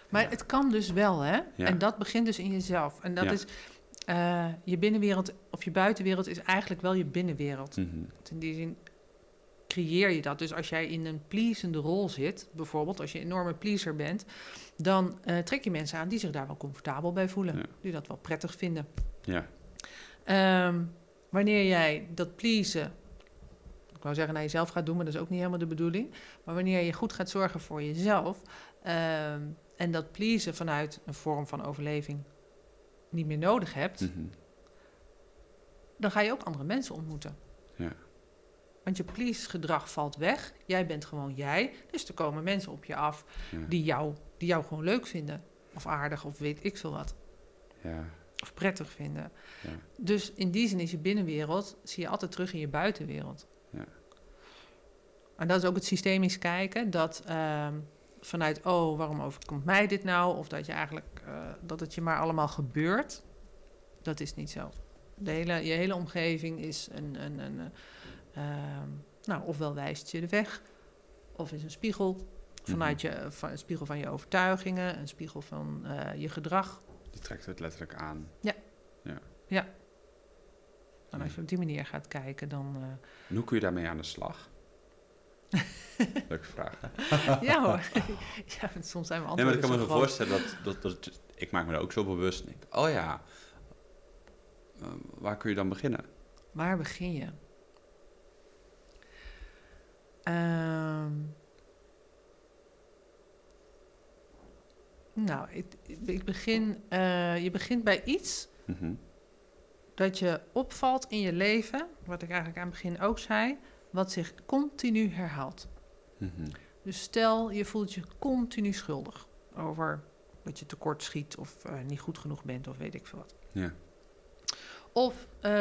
maar Ja. het kan dus wel, hè? Ja. En dat begint dus in jezelf. En dat is eh, je binnenwereld of je buitenwereld is eigenlijk wel je binnenwereld. mhm. In die zin creëer je dat. Dus als jij in een pleasende rol zit, bijvoorbeeld als je een enorme pleaser bent, dan eh, trek je mensen aan die zich daar wel comfortabel bij voelen, Ja. die dat wel prettig vinden. ja, Ehm, wanneer jij dat pleasen, ik wou zeggen naar jezelf gaat doen, maar dat is ook niet helemaal de bedoeling. Maar wanneer je goed gaat zorgen voor jezelf ehm, en dat pleasen vanuit een vorm van overleving niet meer nodig hebt, mhm. dan ga je ook andere mensen ontmoeten. Ja. Want je please gedrag valt weg. Jij bent gewoon jij. Dus er komen mensen op je af ja, die jou, die jou gewoon leuk vinden. Of aardig, of weet ik veel wat. ja, Of prettig vinden. Ja. Dus in die zin is je binnenwereld, zie je altijd terug in je buitenwereld. Ja. En dat is ook het systemisch kijken. Dat ehm, vanuit, oh, waarom overkomt mij dit nou? Of dat je eigenlijk, eh, dat het je maar allemaal gebeurt. Dat is niet zo. De hele, je hele omgeving is een, een, een ehm, nou, ofwel wijst je de weg, of is een spiegel. Vanuit Mhm. je, van, een spiegel van je overtuigingen, een spiegel van eh, je gedrag. die trekt het letterlijk aan. En als je op die manier gaat kijken, dan... eh, En hoe kun je daarmee aan de slag? *laughs* Leuke vraag, ja hoor. *laughs* ja, soms zijn we Nee, maar ik kan me groot. voorstellen dat, dat, dat... Ik maak me daar ook zo bewust. en denk, oh ja, eh, waar kun je dan beginnen? Waar begin je? Ehm, nou, ik, ik begin, eh, je begint bij iets Mhm. dat je opvalt in je leven, wat ik eigenlijk aan het begin ook zei, wat zich continu herhaalt. Mhm. Dus stel, je voelt je continu schuldig over dat je tekort schiet of eh, niet goed genoeg bent of weet ik veel wat. Ja. Of eh,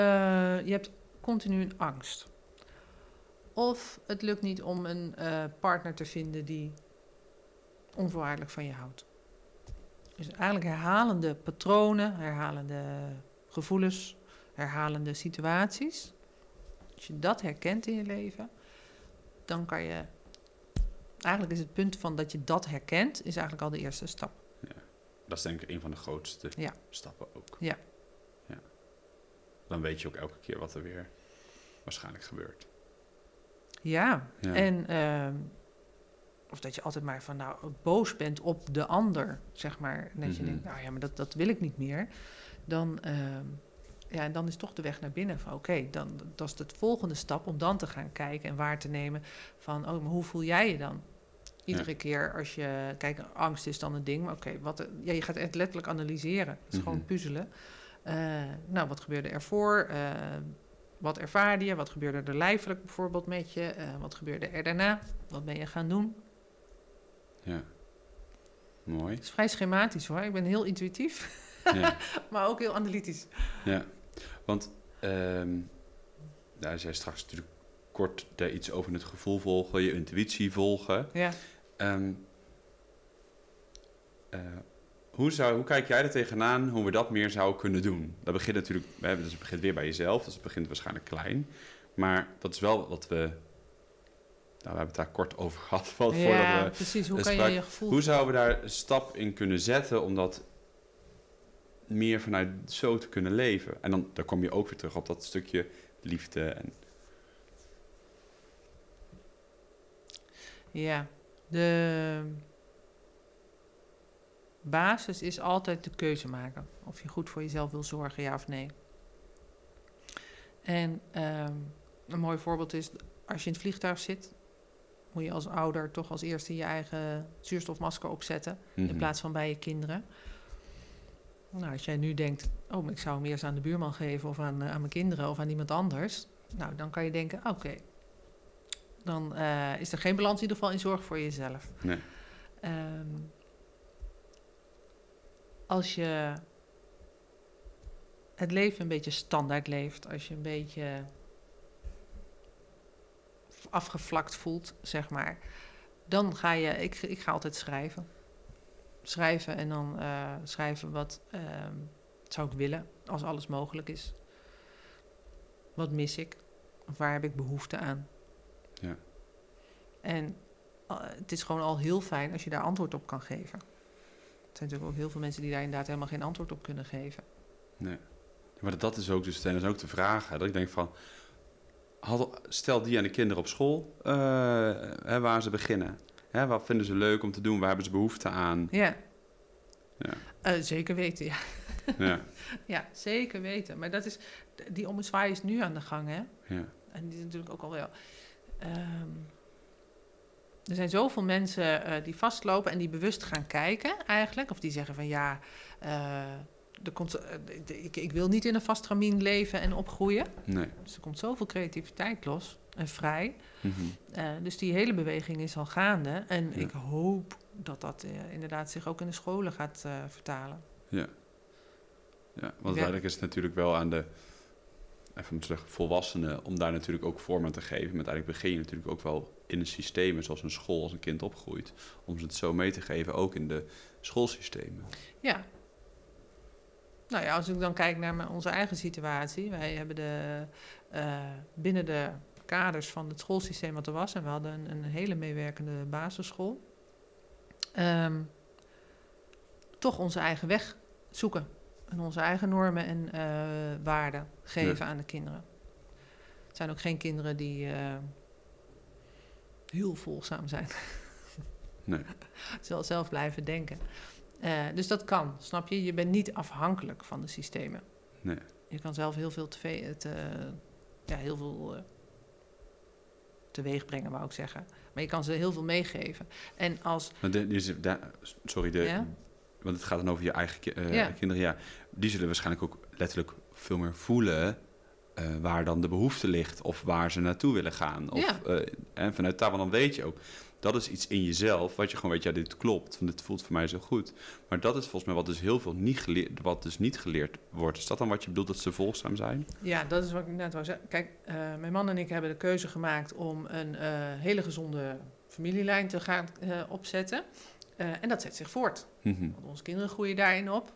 je hebt continu een angst. Of het lukt niet om een eh, partner te vinden die onvoorwaardelijk van je houdt. Dus eigenlijk herhalende patronen, herhalende gevoelens, herhalende situaties. Als je dat herkent in je leven, dan kan je. Eigenlijk is het punt van dat je dat herkent, is eigenlijk al de eerste stap. Dat is denk ik een van de grootste Ja. stappen ook. Ja. ja. Dan weet je ook elke keer wat er weer waarschijnlijk gebeurt. Ja, Ja. En ehm, of dat je altijd maar van nou boos bent op de ander, zeg maar. En dat je Mhm. denkt, nou ja, maar dat, dat wil ik niet meer. Dan, ehm, ja, en dan is toch de weg naar binnen van oké, dan dat is de volgende stap om dan te gaan kijken en waar te nemen van oh, maar hoe voel jij je dan? Iedere keer als je, kijk, angst is dan een ding, maar oké, wat, ja, je gaat het letterlijk analyseren. Het is Mhm. gewoon puzzelen. Eh, nou, wat gebeurde ervoor? Eh, wat ervaarde je? Wat gebeurde er lijfelijk bijvoorbeeld met je? Eh, wat gebeurde er daarna? Wat ben je gaan doen? Ja. Mooi. Het is vrij schematisch hoor. Ik ben heel intuïtief, Ja. *laughs* maar ook heel analytisch. ja. Want ehm daar zei straks natuurlijk kort daar iets over het gevoel volgen, je intuïtie volgen. Ja. Ehm, eh, hoe, zou, hoe kijk jij er tegenaan hoe we dat meer zouden kunnen doen? Dat begint natuurlijk, dus het begint weer bij jezelf, dus het begint waarschijnlijk klein. Maar dat is wel wat we, nou, we hebben het daar kort over *laughs* gehad. Ja, voordat we, precies. Hoe kan je je gevoel... hoe zouden we daar een stap in kunnen zetten om dat meer vanuit zo te kunnen leven? En dan, dan kom je ook weer terug op dat stukje liefde. En, Ja, de basis is altijd de keuze maken. Of je goed voor jezelf wil zorgen, ja of nee. En ehm, een mooi voorbeeld is, als je in het vliegtuig zit, moet je als ouder toch als eerste je eigen zuurstofmasker opzetten, in Mhm. plaats van bij je kinderen. Nou, als jij nu denkt, oh, ik zou hem eerst aan de buurman geven of aan, eh, aan mijn kinderen of aan iemand anders, nou, dan kan je denken, oké, dan eh, is er geen balans in ieder geval in zorg voor jezelf. Nee. Ehm, als je het leven een beetje standaard leeft, als je een beetje afgevlakt voelt, zeg maar, dan ga je, ik, ik ga altijd schrijven. Schrijven en dan eh, schrijven wat ehm, zou ik willen als alles mogelijk is. Wat mis ik? Of waar heb ik behoefte aan? Ja. En eh, het is gewoon al heel fijn als je daar antwoord op kan geven. Er zijn natuurlijk ook heel veel mensen die daar inderdaad helemaal geen antwoord op kunnen geven. Nee. Maar dat is ook, dus, is ook de vraag. Hè, dat ik denk van, had, stel die aan de kinderen op school, eh, hè, waar ze beginnen. Hè, wat vinden ze leuk om te doen? Waar hebben ze behoefte aan? Ja. Ja. Eh, zeker weten, ja. Ja, *laughs* Ja, zeker weten. Maar dat is, die ommezwaai is nu aan de gang, hè. ja, En die is natuurlijk ook al wel... ehm, er zijn zoveel mensen eh, die vastlopen en die bewust gaan kijken eigenlijk. Of die zeggen van ja, eh, er komt, eh, ik, ik wil niet in een vast ramien leven en opgroeien. nee. Dus er komt zoveel creativiteit los en vrij. Mhm. Dus die hele beweging is al gaande. En Ja. ik hoop dat dat inderdaad zich ook in de scholen gaat vertalen. Ja. Ja, want uiteindelijk is het natuurlijk wel aan de, even moeten zeggen, volwassenen om daar natuurlijk ook vorm aan te geven. Maar uiteindelijk begin je natuurlijk ook wel in een systeem, zoals een school als een kind opgroeit, om ze het zo mee te geven, ook in de schoolsystemen. Ja. Nou ja, als ik dan kijk naar onze eigen situatie. Wij hebben de, eh, binnen de kaders van het schoolsysteem wat er was... en we hadden een, een hele meewerkende basisschool... ehm, toch onze eigen weg zoeken. En onze eigen normen en eh, waarden geven aan de kinderen. Het zijn ook geen kinderen die... eh, heel volgzaam zijn. *laughs* Nee. Ze zelf blijven denken. Eh, dus dat kan, snap je? Je bent niet afhankelijk van de systemen. Nee. Je kan zelf heel veel, te, te, ja, heel veel teweeg brengen, wou ik zeggen. Maar je kan ze heel veel meegeven. En als... De, de, de, sorry, de, Ja? Want het gaat dan over je eigen ki- eh, Ja. kinderen. Ja, die zullen waarschijnlijk ook letterlijk veel meer voelen eh, waar dan de behoefte ligt of waar ze naartoe willen gaan. Of, Ja. eh, en vanuit daar, want dan weet je ook, dat is iets in jezelf wat je gewoon weet, ja, dit klopt, want dit voelt voor mij zo goed. Maar dat is volgens mij wat dus heel veel niet geleerd, wat dus niet geleerd wordt. Is dat dan wat je bedoelt dat ze volgzaam zijn? Ja, dat is wat ik net wou zeggen. Kijk, eh, mijn man en ik hebben de keuze gemaakt om een eh, hele gezonde familielijn te gaan eh, opzetten. Eh, en dat zet zich voort. Mhm. Want onze kinderen groeien daarin op.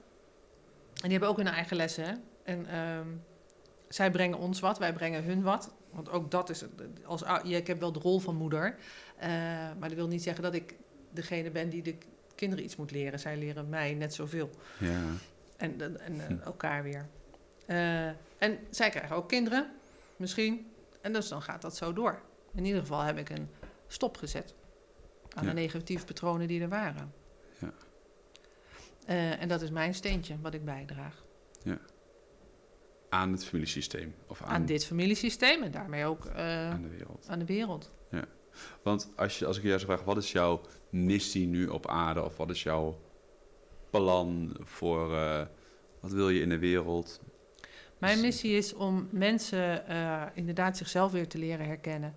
En die hebben ook hun eigen lessen. Hè? En ehm, zij brengen ons wat, wij brengen hun wat. Want ook dat is, als, ja, ik heb wel de rol van moeder. eh, maar dat wil niet zeggen dat ik degene ben die de kinderen iets moet leren. Zij leren mij net zoveel. Ja, En, en, en, eh, Hm. elkaar weer. En zij krijgen ook kinderen, misschien. En dus dan gaat dat zo door. In ieder geval heb ik een stop gezet aan Ja. de negatieve patronen die er waren. Ja. Eh, en dat is mijn steentje wat ik bijdraag aan het familiesysteem of aan, aan, dit familiesysteem en daarmee ook eh, aan de wereld. aan de wereld. Want als, je, als ik jou zou vragen, wat is jouw missie nu op aarde? Of wat is jouw plan voor, eh, wat wil je in de wereld? Mijn Dus- missie is om mensen inderdaad zichzelf weer te leren herkennen.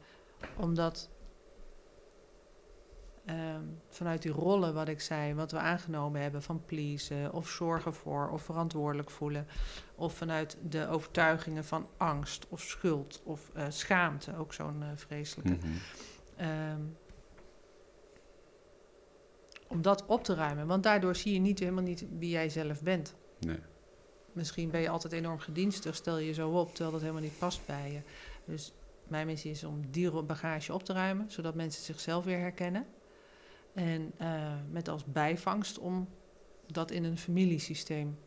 Omdat ehm, vanuit die rollen, wat ik zei, wat we aangenomen hebben van pleasen of zorgen voor of verantwoordelijk voelen. Of vanuit de overtuigingen van angst of schuld of eh, schaamte, ook zo'n eh, vreselijke. Mhm. Ehm, om dat op te ruimen, want daardoor zie je niet, helemaal niet wie jij zelf bent. Nee. Misschien ben je altijd enorm gedienstig, stel je zo op, terwijl dat helemaal niet past bij je. Dus mijn missie is om die bagage op te ruimen, zodat mensen zichzelf weer herkennen. En eh, met als bijvangst om dat in een familiesysteem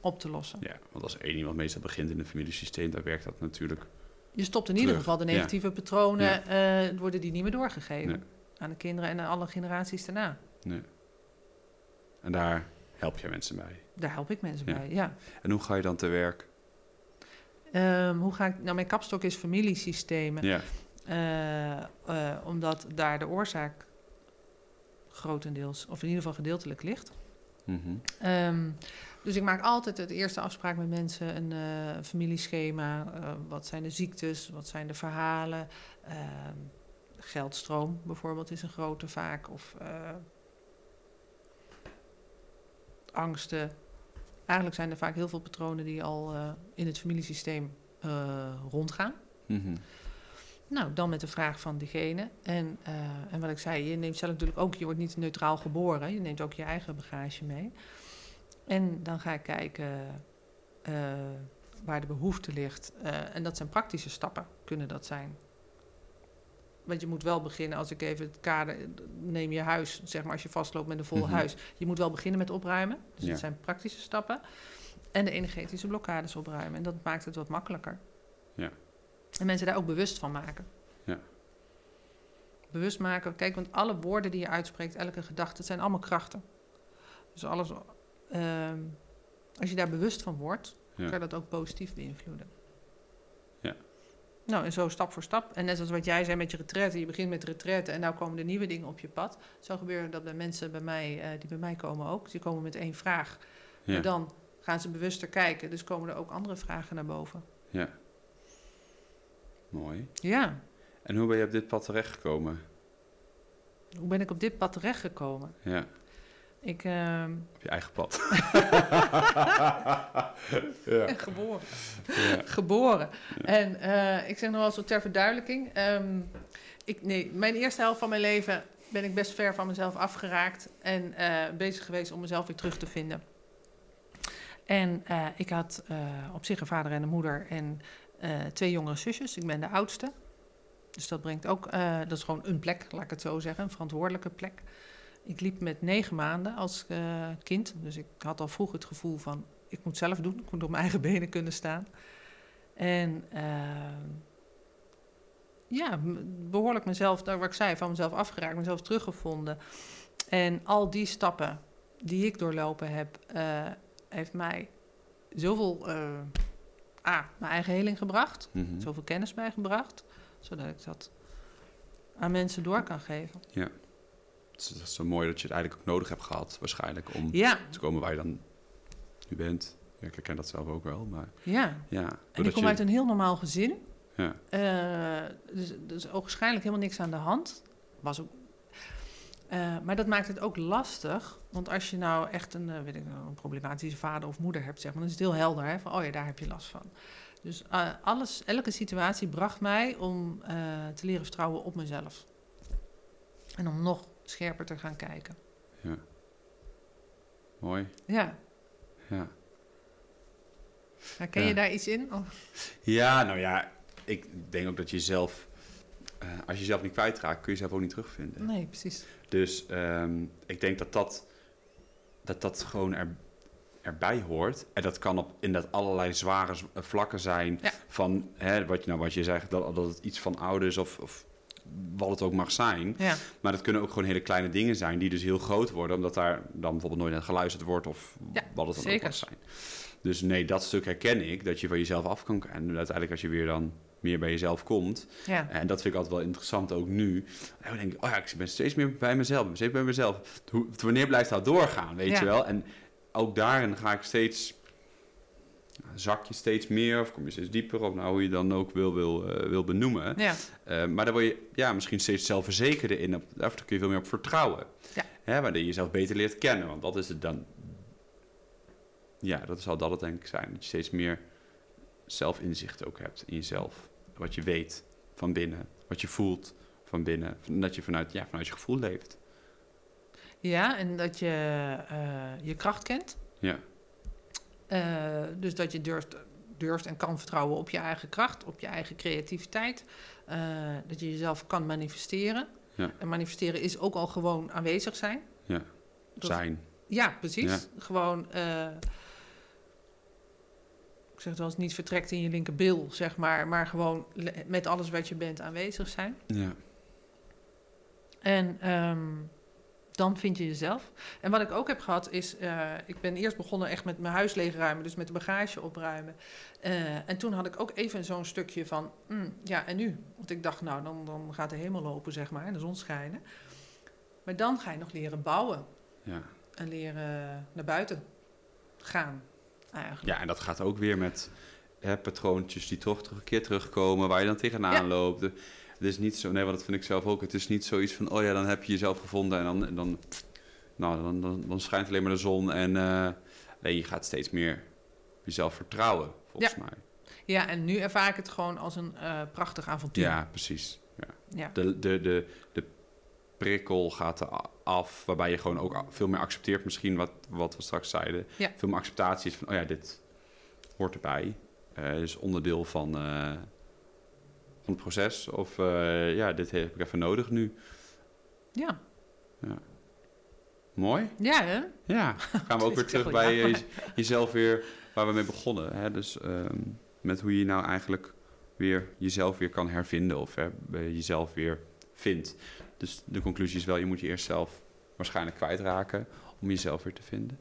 op te lossen. Ja, want als één iemand meestal begint in een familiesysteem, dan werkt dat natuurlijk. Je stopt in ieder geval de ja. negatieve patronen, eh, worden die niet meer doorgegeven Nee. aan de kinderen en aan alle generaties daarna. Nee. En daar help jij mensen bij. Daar help ik mensen Ja. bij, ja. En hoe ga je dan te werk? Ehm, hoe ga ik... Nou, mijn kapstok is familiesystemen. Ja, eh, omdat daar de oorzaak grotendeels, of in ieder geval gedeeltelijk ligt. Mhm. Ehm, dus ik maak altijd het eerste afspraak met mensen, een eh, familieschema. eh, wat zijn de ziektes, wat zijn de verhalen? Ehm, geldstroom bijvoorbeeld is een grote vaak. Of eh, angsten. Eigenlijk zijn er vaak heel veel patronen die al in het familiesysteem rondgaan. Mhm. Nou, dan met de vraag van diegene. En, eh, en wat ik zei, je neemt zelf natuurlijk ook, je wordt niet neutraal geboren. Je neemt ook je eigen bagage mee. En dan ga ik kijken eh, waar de behoefte ligt. Eh, en dat zijn praktische stappen, kunnen dat zijn. Want je moet wel beginnen, als ik even het kader neem je huis, zeg maar als je vastloopt met een vol Mhm. huis. Je moet wel beginnen met opruimen. Dus Ja. dat zijn praktische stappen. En de energetische blokkades opruimen. En dat maakt het wat makkelijker. Ja. En mensen daar ook bewust van maken. Ja. Bewust maken. Kijk, want alle woorden die je uitspreekt, elke gedachte, het zijn allemaal krachten. Dus alles, ehm, als je daar bewust van wordt, Ja. kan je dat ook positief beïnvloeden. Ja. Nou, en zo stap voor stap. En net zoals wat jij zei met je retraite. Je begint met retraite en nou komen er nieuwe dingen op je pad. Zo gebeurt dat bij mensen bij mij, eh, die bij mij komen ook. Die komen met één vraag. Ja. Maar dan gaan ze bewuster kijken. Dus komen er ook andere vragen naar boven. ja. Mooi. Ja, En hoe ben je op dit pad terechtgekomen? hoe ben ik op dit pad terechtgekomen? Ja, Ik ehm, op je eigen pad. *laughs* ben geboren. Ja. geboren. En eh, ik zeg nog wel zo ter verduidelijking. ehm, ik, nee, mijn eerste helft van mijn leven ben ik best ver van mezelf afgeraakt. En eh, bezig geweest om mezelf weer terug te vinden. En eh, ik had op zich een vader en een moeder en twee jongere zusjes. Ik ben de oudste. Dus dat brengt ook, eh, dat is gewoon een plek, laat ik het zo zeggen, een verantwoordelijke plek. Ik liep met negen maanden als eh, kind. Dus ik had al vroeg het gevoel van, ik moet zelf doen. Ik moet op mijn eigen benen kunnen staan. En ja, behoorlijk mezelf, daar wat ik zei, van mezelf afgeraakt, mezelf teruggevonden. En al die stappen die ik doorlopen heb, eh, heeft mij zoveel, eh A, mijn eigen heling gebracht, Mhm. zoveel kennis bijgebracht, zodat ik dat aan mensen door kan geven. Het is, het is zo mooi dat je het eigenlijk ook nodig hebt gehad, waarschijnlijk, om Ja, te komen waar je dan nu bent. Ja, ik herken dat zelf ook wel, maar ja. ja. En ik kom je- uit een heel normaal gezin. Ja, Eh, dus, dus ook waarschijnlijk helemaal niks aan de hand. Was ook, Eh, maar dat maakt het ook lastig. Want als je nou echt een, eh, weet ik, nou, een problematische vader of moeder hebt, zeg maar, dan is het heel helder. Hè, van, oh ja, daar heb je last van. Dus eh, alles, elke situatie bracht mij om te leren vertrouwen op mezelf. En om nog scherper te gaan kijken. mooi. Ja, Ja. herken Ja. je daar iets in? Of- ja, nou ja, ik denk ook dat je zelf, eh, als je jezelf niet kwijtraakt, kun je jezelf ook niet terugvinden. Nee, precies. Dus ehm, ik denk dat dat, dat, dat gewoon er, erbij hoort. En dat kan op inderdaad allerlei zware z- vlakken zijn. Ja. Van hè, wat, je, nou, wat je zegt, dat, dat het iets van ouders of, of wat het ook mag zijn. Ja, Maar dat kunnen ook gewoon hele kleine dingen zijn die dus heel groot worden. Omdat daar dan bijvoorbeeld nooit naar geluisterd wordt of Ja, wat het dan zeker. ook mag zijn. Dus nee, dat stuk herken ik. Dat je van jezelf af kan. En uiteindelijk als je weer dan meer bij jezelf komt. ja. En dat vind ik altijd wel interessant, ook nu. En dan denk ik, oh ja, ik ben steeds meer bij mezelf, ik ben steeds bij mezelf. Hoe, wanneer blijft dat doorgaan, weet Ja. je wel? En ook daarin ga ik steeds, zak je steeds meer, of kom je steeds dieper, of nou, hoe je dan ook wil, wil, eh, wil benoemen. ja. Eh, maar dan word je ja, misschien steeds zelfverzekerder in, op, daar kun je veel meer op vertrouwen. Ja. Hè, waardoor je jezelf beter leert kennen, want dat is het dan. Ja, dat zal dat het denk ik zijn. Dat je steeds meer zelfinzicht ook hebt in jezelf. Wat je weet van binnen, wat je voelt van binnen. Dat je vanuit, ja, vanuit je gevoel leeft. Ja, en dat je eh, je kracht kent. Ja, Eh, dus dat je durft, durft en kan vertrouwen op je eigen kracht, op je eigen creativiteit. Eh, dat je jezelf kan manifesteren. Ja. En manifesteren is ook al gewoon aanwezig zijn. ja. Dat- zijn. Ja, precies. Ja. Gewoon, ik zeg het wel eens, niet vertrekt in je linkerbil, zeg maar. Maar gewoon met alles wat je bent aanwezig zijn. Ja, En ehm, dan vind je jezelf. En wat ik ook heb gehad is, eh, ik ben eerst begonnen echt met mijn huis leegruimen, dus met de bagage opruimen. Eh, en toen had ik ook even zo'n stukje van, mm, ja en nu? Want ik dacht, nou dan, dan gaat de hemel lopen, zeg maar, en de zon schijnen. Maar dan ga je nog leren bouwen ja. en leren naar buiten gaan, eigenlijk. ja, en dat gaat ook weer met hè, patroontjes die toch terug, een keer terugkomen, waar je dan tegenaan Ja. loopt. Het is niet zo, nee, want dat vind ik zelf ook. Het is niet zoiets van, oh ja, dan heb je jezelf gevonden en dan, en dan, nou, dan, dan, dan schijnt alleen maar de zon. En eh, nee, je gaat steeds meer jezelf vertrouwen, volgens mij. Ja, en nu ervaar ik het gewoon als een eh, prachtig avontuur. Ja, precies. Ja. ja. De, de, de, de prikkel gaat er af, waarbij je gewoon ook veel meer accepteert, misschien wat, wat we straks zeiden. Ja. Veel meer acceptatie is van, oh ja, dit hoort erbij. Eh is onderdeel van, eh, van het proces. Of eh, ja, dit heb ik even nodig nu. ja. Mooi. Ja, hè? Ja, *laughs* gaan we ook weer terug bij je- jezelf weer, waar we mee begonnen. Hè? Dus ehm, met hoe je nou eigenlijk weer jezelf weer kan hervinden of hè, jezelf weer vindt. Dus de conclusie is wel, je moet je eerst zelf waarschijnlijk kwijtraken om jezelf weer te vinden.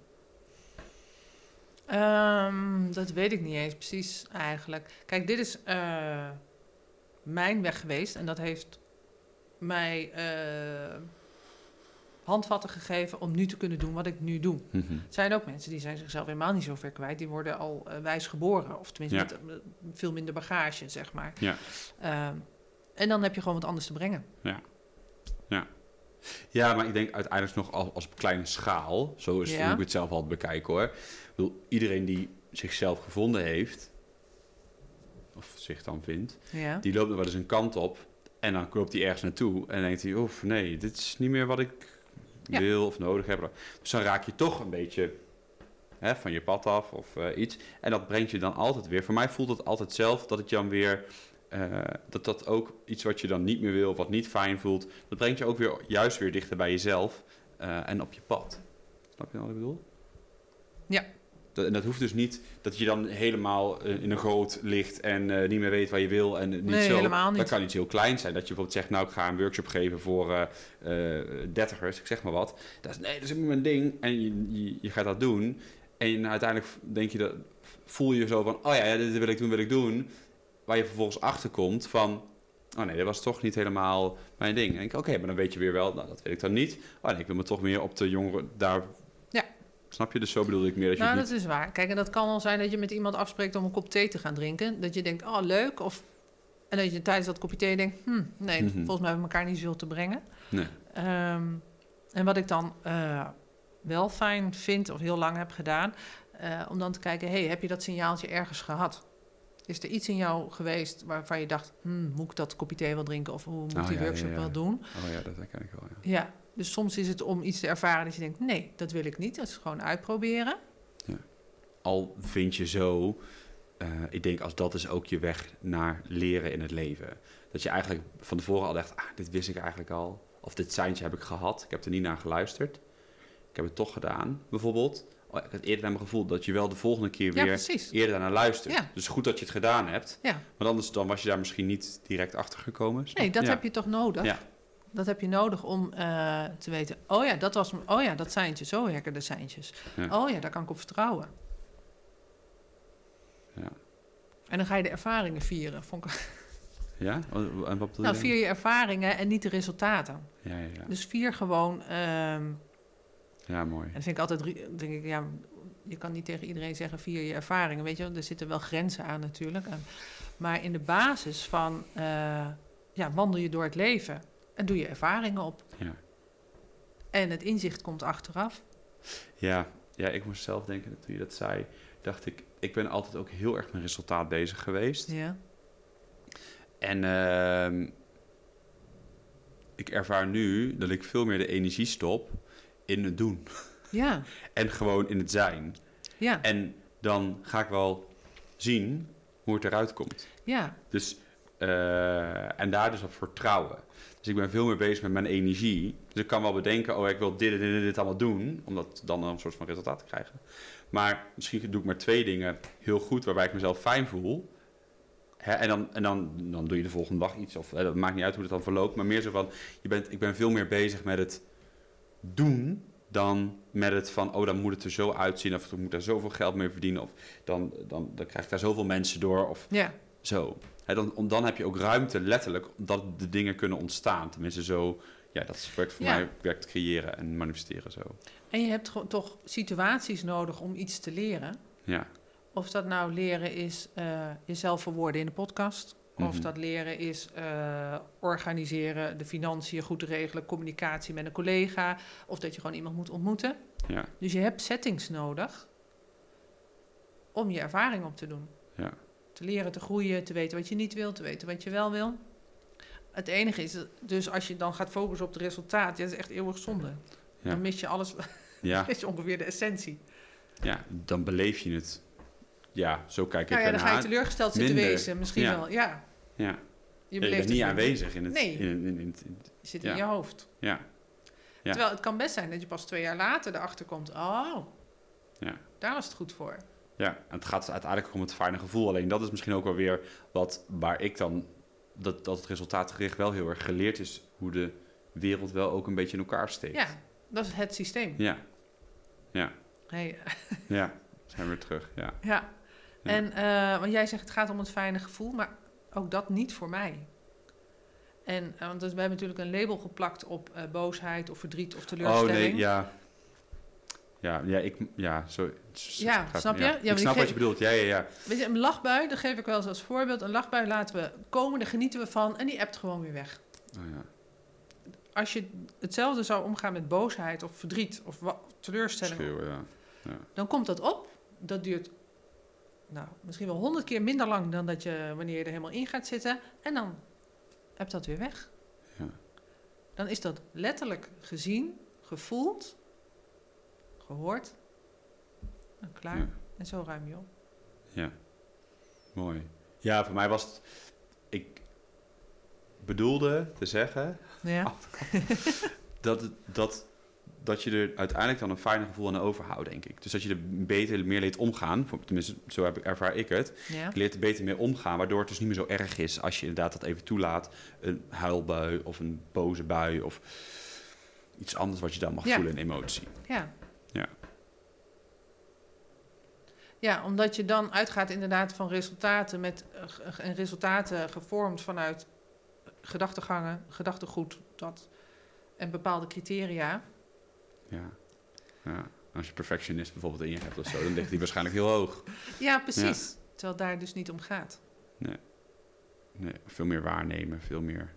Ehm, dat weet ik niet eens precies eigenlijk. Kijk, dit is eh, mijn weg geweest en dat heeft mij eh, handvatten gegeven om nu te kunnen doen wat ik nu doe. Mhm. Er zijn ook mensen die zijn zichzelf helemaal niet zo ver kwijt. Die worden al eh, wijs geboren. Of tenminste Ja. met veel minder bagage, zeg maar. Ja. Ehm, en dan heb je gewoon wat anders te brengen. Ja, maar ik denk uiteindelijk nog als, als op kleine schaal, zo is Ja. hoe ik het zelf altijd bekijk hoor. Ik bedoel, iedereen die zichzelf gevonden heeft, of zich dan vindt, Ja. die loopt er wel eens een kant op en dan loopt hij ergens naartoe en denkt hij, oef, nee, dit is niet meer wat ik Ja. wil of nodig heb. Dus dan raak je toch een beetje hè, van je pad af of eh, iets. En dat brengt je dan altijd weer. Voor mij voelt het altijd zelf dat het dan weer, eh, dat dat ook iets wat je dan niet meer wil of wat niet fijn voelt, dat brengt je ook weer juist weer dichter bij jezelf eh, en op je pad. Snap je wat ik bedoel? Dat, en dat hoeft dus niet dat je dan helemaal eh, in een groot ligt en niet meer weet waar je wil en niet Nee, zo. helemaal niet. Dat kan iets heel kleins zijn. Dat je bijvoorbeeld zegt, nou ik ga een workshop geven voor dertigers, ik zeg maar wat. Dat is, nee, dat is niet mijn ding. En je, je, je gaat dat doen. En uiteindelijk denk je dat, voel je zo van, oh ja, ja, dit wil ik doen, wil ik doen. Waar je vervolgens achterkomt van, oh nee, dat was toch niet helemaal mijn ding. En ik, oké, maar dan weet je weer wel, nou dat weet ik dan niet. Oh nee, ik wil me toch meer op de jongeren daar... Ja. Snap je? Dus zo bedoelde ik meer dat je nou, dat is waar. Kijk, en dat kan al zijn dat je met iemand afspreekt om een kop thee te gaan drinken. Dat je denkt, oh leuk. Of, en dat je tijdens dat kopje thee denkt, hm, nee, Mhm. volgens mij hebben we elkaar niet zoveel te brengen. Nee. Ehm, en wat ik dan eh, wel fijn vind, of heel lang heb gedaan, eh, om dan te kijken, hey, heb je dat signaaltje ergens gehad? Is er iets in jou geweest waarvan je dacht, hm, moet ik dat kopje thee wel drinken of hoe moet Oh, die ja, workshop ja. wel doen? Oh ja, dat herken ik wel, ja. Ja, dus soms is het om iets te ervaren dat je denkt, nee, dat wil ik niet. Dat is gewoon uitproberen. Al vind je zo, eh, ik denk als dat is ook je weg naar leren in het leven. Dat je eigenlijk van tevoren al dacht, ah, dit wist ik eigenlijk al. Of dit seintje heb ik gehad, ik heb er niet naar geluisterd. Ik heb het toch gedaan, bijvoorbeeld. Oh, ik had eerder naar mijn gevoel dat je wel de volgende keer weer eerder naar luistert. Ja. Dus goed dat je het gedaan hebt. Ja. Want anders dan was je daar misschien niet direct achter gekomen. Nee, dat heb je toch nodig? Ja. Dat heb je nodig om eh, te weten, oh ja, dat was, oh ja, dat seintje, zo werken de seintjes. Oh ja, daar kan ik op vertrouwen. Ja. En dan ga je de ervaringen vieren. Vond ik, *laughs* Ja? En wat nou, vier je ervaringen en niet de resultaten. Ja, ja, ja. Dus vier gewoon. ehm, ja, mooi. en dat vind ik altijd, denk ik, ja, je kan niet tegen iedereen zeggen vier je ervaringen. Weet je, wel. er zitten wel grenzen aan natuurlijk. En- maar in de basis van, eh, ja, wandel je door het leven en doe je ervaringen op. Ja. En het inzicht komt achteraf. Ja, ja, ik moest zelf denken, toen je dat zei, dacht ik, ik ben altijd ook heel erg met resultaat bezig geweest. Ja, En ehm, ik ervaar nu dat ik veel meer de energie stop in het doen. ja, *laughs* En gewoon in het zijn. ja. En dan ga ik wel zien hoe het eruit komt. ja. Dus, eh, en daar dus op vertrouwen. Dus ik ben veel meer bezig met mijn energie. Dus ik kan wel bedenken, oh, ik wil dit en dit en dit allemaal doen. Om dat dan een soort van resultaat te krijgen. Maar misschien doe ik maar twee dingen heel goed, waarbij ik mezelf fijn voel. Hè, en dan, en dan, dan doe je de volgende dag iets. Of hè, dat maakt niet uit hoe het dan verloopt. Maar meer zo van, je bent, ik ben veel meer bezig met het doen dan met het van, oh, dan moet het er zo uitzien. Of ik moet daar zoveel geld mee verdienen. Of dan, dan, dan krijg ik daar zoveel mensen door. Of ja. zo. Hè, dan, dan heb je ook ruimte, letterlijk, dat de dingen kunnen ontstaan. Tenminste, zo, ja, dat is werkt voor Ja. mij, werkt creëren en manifesteren zo. En je hebt gewoon toch situaties nodig om iets te leren. Ja, Of dat nou leren is eh, jezelf verwoorden in de podcast. Of Mhm. dat leren is eh, organiseren, de financiën goed regelen, communicatie met een collega. Of dat je gewoon iemand moet ontmoeten. ja, Dus je hebt settings nodig om je ervaring op te doen. ja, Te leren te groeien, te weten wat je niet wil, te weten wat je wel wil. Het enige is, dus als je dan gaat focussen op het resultaat, ja, dat is echt eeuwig zonde. Ja. Dan mis je alles, *laughs* ja, mis je ongeveer de essentie. ja, dan beleef je het. Ja, zo kijk ik Nou ja, dan ga je teleurgesteld zitten Minder. wezen, misschien wel. Ja, Ja, je, Ja, je beleeft bent niet aanwezig in het... Nee. In, in, in, zit in je hoofd. ja, Ja. Terwijl het kan best zijn dat je pas twee jaar later erachter komt. Oh, ja. daar was het goed voor. Ja, en het gaat uiteindelijk om het fijne gevoel. Alleen dat is misschien ook wel weer wat waar ik dan dat, dat het resultaatgericht wel heel erg geleerd is hoe de wereld wel ook een beetje in elkaar steekt. Ja, dat is het systeem. Ja, ja, Hey, ja. Zijn we weer terug. Ja, *laughs* ja. Ja. En uh, want jij zegt het gaat om het fijne gevoel, maar ook dat niet voor mij. En uh, want dus we hebben natuurlijk een label geplakt op uh, boosheid of verdriet of teleurstelling. Oh nee, ja. Ja, ja, ik, ja, zo. Ja, gaat- snap je? Ja. Ja, ik snap ik wat je bedoelt. Ja, ja, ja. Weet je, een lachbui, dat geef ik wel eens als voorbeeld. Een lachbui laten we komen, daar genieten we van en die appt gewoon weer weg. Oh, ja. Als je hetzelfde zou omgaan met boosheid of verdriet of teleurstelling, Schreeuwen, ja. ja. dan komt dat op. Dat duurt nou, misschien wel honderd keer minder lang dan dat je wanneer je er helemaal in gaat zitten. En dan hebt dat weer weg. Ja. Dan is dat letterlijk gezien, gevoeld, gehoord. En klaar. Ja. En zo ruim je op. Ja, mooi. Ja, voor mij was het... Ik bedoelde te zeggen Ja. *laughs* dat, het, dat dat je er uiteindelijk dan een fijner gevoel aan overhoudt, denk ik. Dus dat je er beter meer leert omgaan. Tenminste, zo heb ik, ervaar ik het. Ja. Je leert er beter mee omgaan, waardoor het dus niet meer zo erg is als je inderdaad dat even toelaat. Een huilbui of een boze bui of iets anders wat je dan mag Ja. voelen, een emotie. Ja. Ja. Ja, omdat je dan uitgaat inderdaad van resultaten met eh, en resultaten gevormd vanuit gedachtegangen, gedachtegoed dat en bepaalde criteria. Ja. ja. Als je perfectionist bijvoorbeeld in je hebt of zo, dan ligt die waarschijnlijk heel hoog. Ja, precies. Terwijl het daar dus niet om gaat. Nee, veel meer waarnemen, veel meer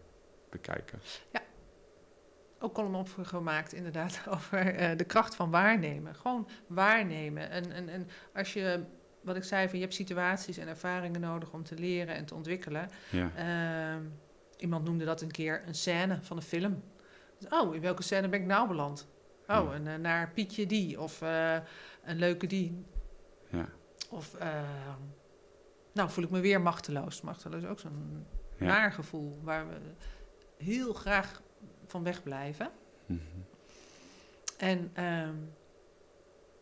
bekijken. Ook column op gemaakt, inderdaad, *laughs* over eh, de kracht van waarnemen. Gewoon waarnemen. En, en, en als je, wat ik zei, van je hebt situaties en ervaringen nodig om te leren en te ontwikkelen. Ja. Ehm, iemand noemde dat een keer een scène van een film. Dus, oh, in welke scène ben ik nou beland? Oh, Ja. en, eh, naar Pietje die. Of eh, een leuke die. Ja. Of, eh, nou voel ik me weer machteloos. Machteloos is ook zo'n Ja. naar gevoel waar we heel graag van wegblijven. Mhm. En, ehm,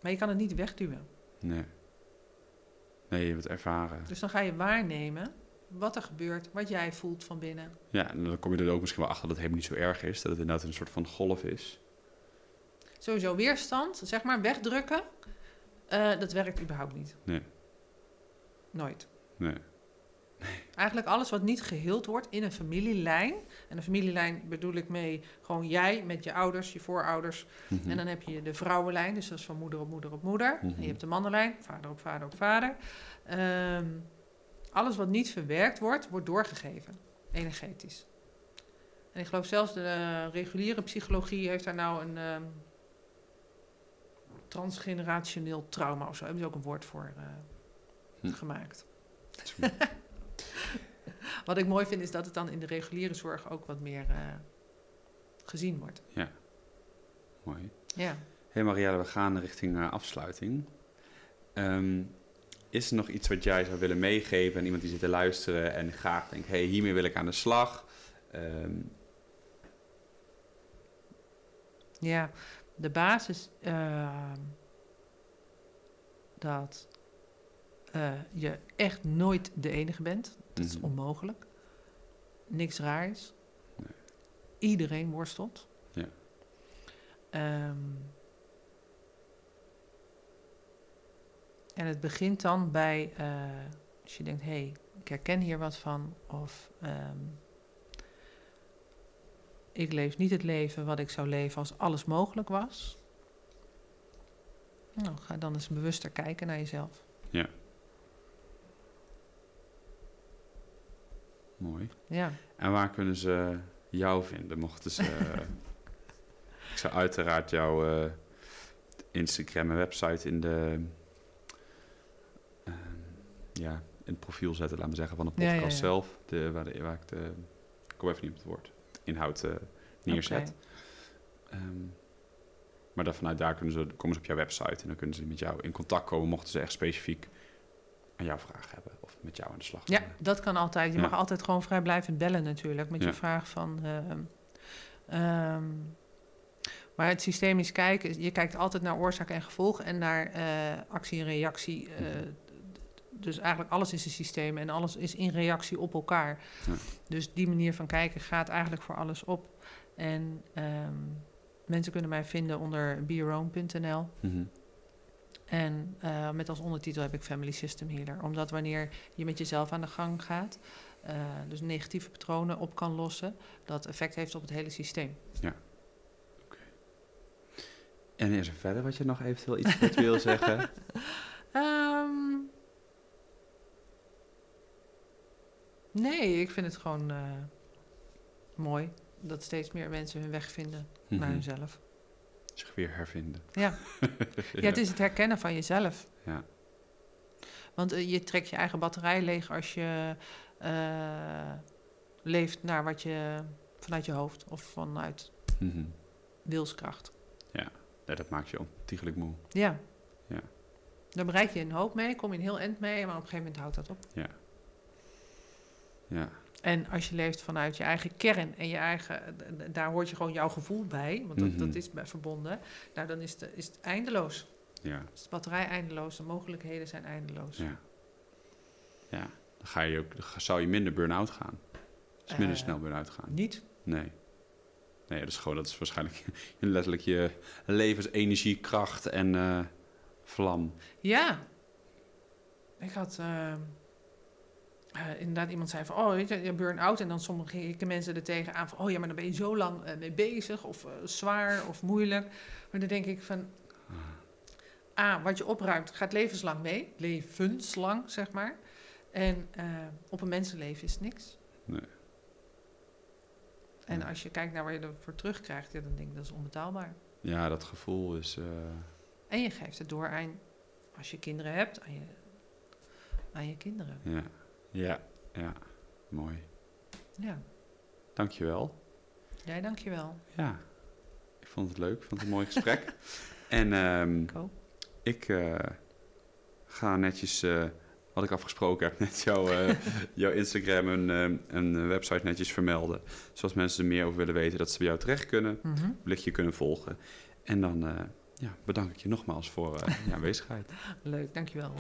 maar je kan het niet wegduwen. Nee. Nee, je hebt het ervaren. Dus dan ga je waarnemen wat er gebeurt, wat jij voelt van binnen. Ja, en dan kom je er ook misschien wel achter dat het helemaal niet zo erg is. Dat het inderdaad een soort van golf is. Sowieso weerstand, zeg maar, wegdrukken, eh, dat werkt überhaupt niet. Nee. Nooit. Nee. Eigenlijk alles wat niet geheeld wordt in een familielijn. En een familielijn bedoel ik mee gewoon jij met je ouders, je voorouders. Mhm. En dan heb je de vrouwenlijn, dus dat is van moeder op moeder op moeder. En Mhm. je hebt de mannenlijn, vader op vader op vader. Ehm, alles wat niet verwerkt wordt, wordt doorgegeven, energetisch. En ik geloof zelfs de eh, reguliere psychologie heeft daar nou een ehm, transgenerationeel trauma of zo. Hebben ze ook een woord voor eh, Hm. gemaakt. *laughs* Wat ik mooi vind is dat het dan in de reguliere zorg ook wat meer eh, gezien wordt. Mooi. Ja. hey Marielle, we gaan richting eh, afsluiting. Ehm, is er nog iets wat jij zou willen meegeven aan iemand die zit te luisteren en graag denkt, hey, hiermee wil ik aan de slag? Ehm, Ja, de basis ehm, dat eh, je echt nooit de enige bent. Dat is Mhm. onmogelijk. Niks raar is. Nee. Iedereen worstelt. Ja. Ehm, en het begint dan bij, eh, als je denkt, hé, hey, ik herken hier wat van. Of ehm, ik leef niet het leven wat ik zou leven als alles mogelijk was. Nou, ga dan eens bewuster kijken naar jezelf. mooi. Ja, En waar kunnen ze jou vinden? Mochten ze. *laughs* ik zou uiteraard jouw eh, Instagram en website in de. ehm, ja, in het profiel zetten, laten we zeggen, van de Ja, podcast ja, ja. zelf. De, waar, de, waar ik de. Ik kom even niet op het woord. Inhoud eh, neerzet. Ehm, maar dan vanuit daar kunnen ze, komen ze op jouw website en dan kunnen ze met jou in contact komen, mochten ze echt specifiek aan jouw vraag hebben of met jou aan de slag Ja, gaan. dat kan altijd. Je Ja. mag altijd gewoon vrijblijvend bellen natuurlijk met Ja. je vraag van. ehm, ehm, maar het systemisch kijken, je kijkt altijd naar oorzaak en gevolg en naar eh, actie en reactie. eh, Mhm. Dus eigenlijk alles is een systeem en alles is in reactie op elkaar. Ja. Dus die manier van kijken gaat eigenlijk voor alles op. En ehm, mensen kunnen mij vinden onder beyourOwn.nl. Mhm. En eh, met als ondertitel heb ik Family System Healer. Omdat wanneer je met jezelf aan de gang gaat, eh, dus negatieve patronen op kan lossen, dat effect heeft op het hele systeem. En is er verder wat je nog eventueel iets wil zeggen? *laughs* Ehm, nee, ik vind het gewoon eh, mooi dat steeds meer mensen hun weg vinden naar Mhm. hunzelf. Zich weer hervinden. *laughs* Ja. ja, het is het herkennen van jezelf. Ja. Want eh, je trekt je eigen batterij leeg als je eh, leeft naar wat je vanuit je hoofd of vanuit Mhm. wilskracht. Nee, dat maakt je ontiegelijk moe. Ja. Ja. Dan bereik je een hoop mee, kom je een heel eind mee, maar op een gegeven moment houdt dat op. Ja. En als je leeft vanuit je eigen kern en je eigen, daar hoort je gewoon jouw gevoel bij, want dat, Mhm. dat is bij verbonden. Nou, dan is, de, is het eindeloos. Ja, Is de batterij eindeloos, de mogelijkheden zijn eindeloos. ja. Ja, dan, ga je ook, dan zou je minder burn-out gaan. Dus minder Eh, snel burn-out gaan. Niet? Nee. Nee, dat is gewoon, dat is waarschijnlijk *laughs* letterlijk je levensenergie, kracht en eh, vlam. Ja. Ik had ehm, eh, inderdaad iemand zei van, oh, je, burn-out. En dan sommige mensen er tegenaan van, oh ja, maar dan ben je zo lang eh, mee bezig. Of eh, zwaar of moeilijk. Maar dan denk ik van, A, wat je opruimt gaat levenslang mee. Levenslang, zeg maar. En op een mensenleven is niks. Nee. En Ja. als je kijkt naar waar je ervoor terugkrijgt, ja, dan denk ik dat is onbetaalbaar. Ja, dat gevoel is... En je geeft het door aan, als je kinderen hebt, aan je, aan je kinderen. ja, ja, ja. Mooi. Ja, Dankjewel. jij dankjewel. Ja, ik vond het leuk. Ik vond het een mooi gesprek. *laughs* en ehm, Ik eh, ga netjes, eh, wat ik afgesproken heb, *laughs* net jouw, eh, *laughs* jouw Instagram en, en website netjes vermelden. Zoals mensen er meer over willen weten, dat ze bij jou terecht kunnen, Mhm. blikje kunnen volgen. En dan ja, bedank ik je nogmaals voor je aanwezigheid. Leuk, dankjewel.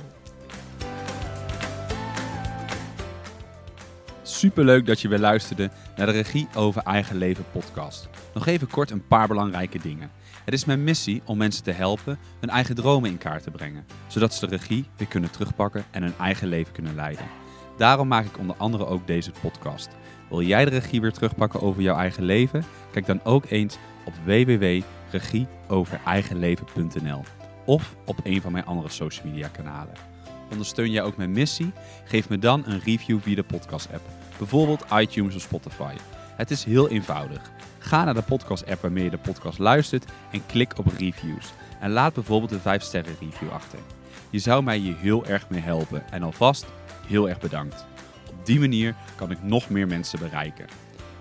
Superleuk dat je weer luisterde naar de Regie over Eigen Leven podcast. Nog even kort een paar belangrijke dingen. Het is mijn missie om mensen te helpen hun eigen dromen in kaart te brengen, zodat ze de regie weer kunnen terugpakken en hun eigen leven kunnen leiden. Daarom maak ik onder andere ook deze podcast. Wil jij de regie weer terugpakken over jouw eigen leven? Kijk dan ook eens op www.regieovereigenleven.nl of op een van mijn andere social media kanalen. Ondersteun jij ook mijn missie? Geef me dan een review via de podcast app, bijvoorbeeld iTunes of Spotify. Het is heel eenvoudig. Ga naar de podcast app waarmee je de podcast luistert en klik op reviews. En laat bijvoorbeeld een 5 sterren review achter. Je zou mij hier heel erg mee helpen en alvast heel erg bedankt. Op die manier kan ik nog meer mensen bereiken.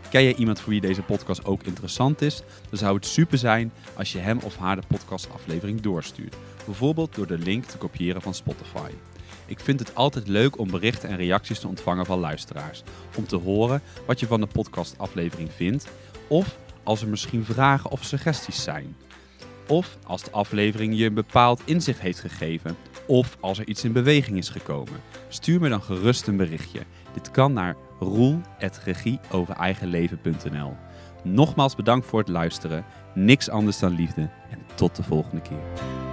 Ken jij iemand voor wie deze podcast ook interessant is? Dan zou het super zijn als je hem of haar de podcastaflevering doorstuurt. Bijvoorbeeld door de link te kopiëren van Spotify. Ik vind het altijd leuk om berichten en reacties te ontvangen van luisteraars. Om te horen wat je van de podcastaflevering vindt. Of als er misschien vragen of suggesties zijn. Of als de aflevering je een bepaald inzicht heeft gegeven. Of als er iets in beweging is gekomen. Stuur me dan gerust een berichtje. Dit kan naar roel.regieovereigenleven.nl Nogmaals bedankt voor het luisteren. Niks anders dan liefde. En tot de volgende keer.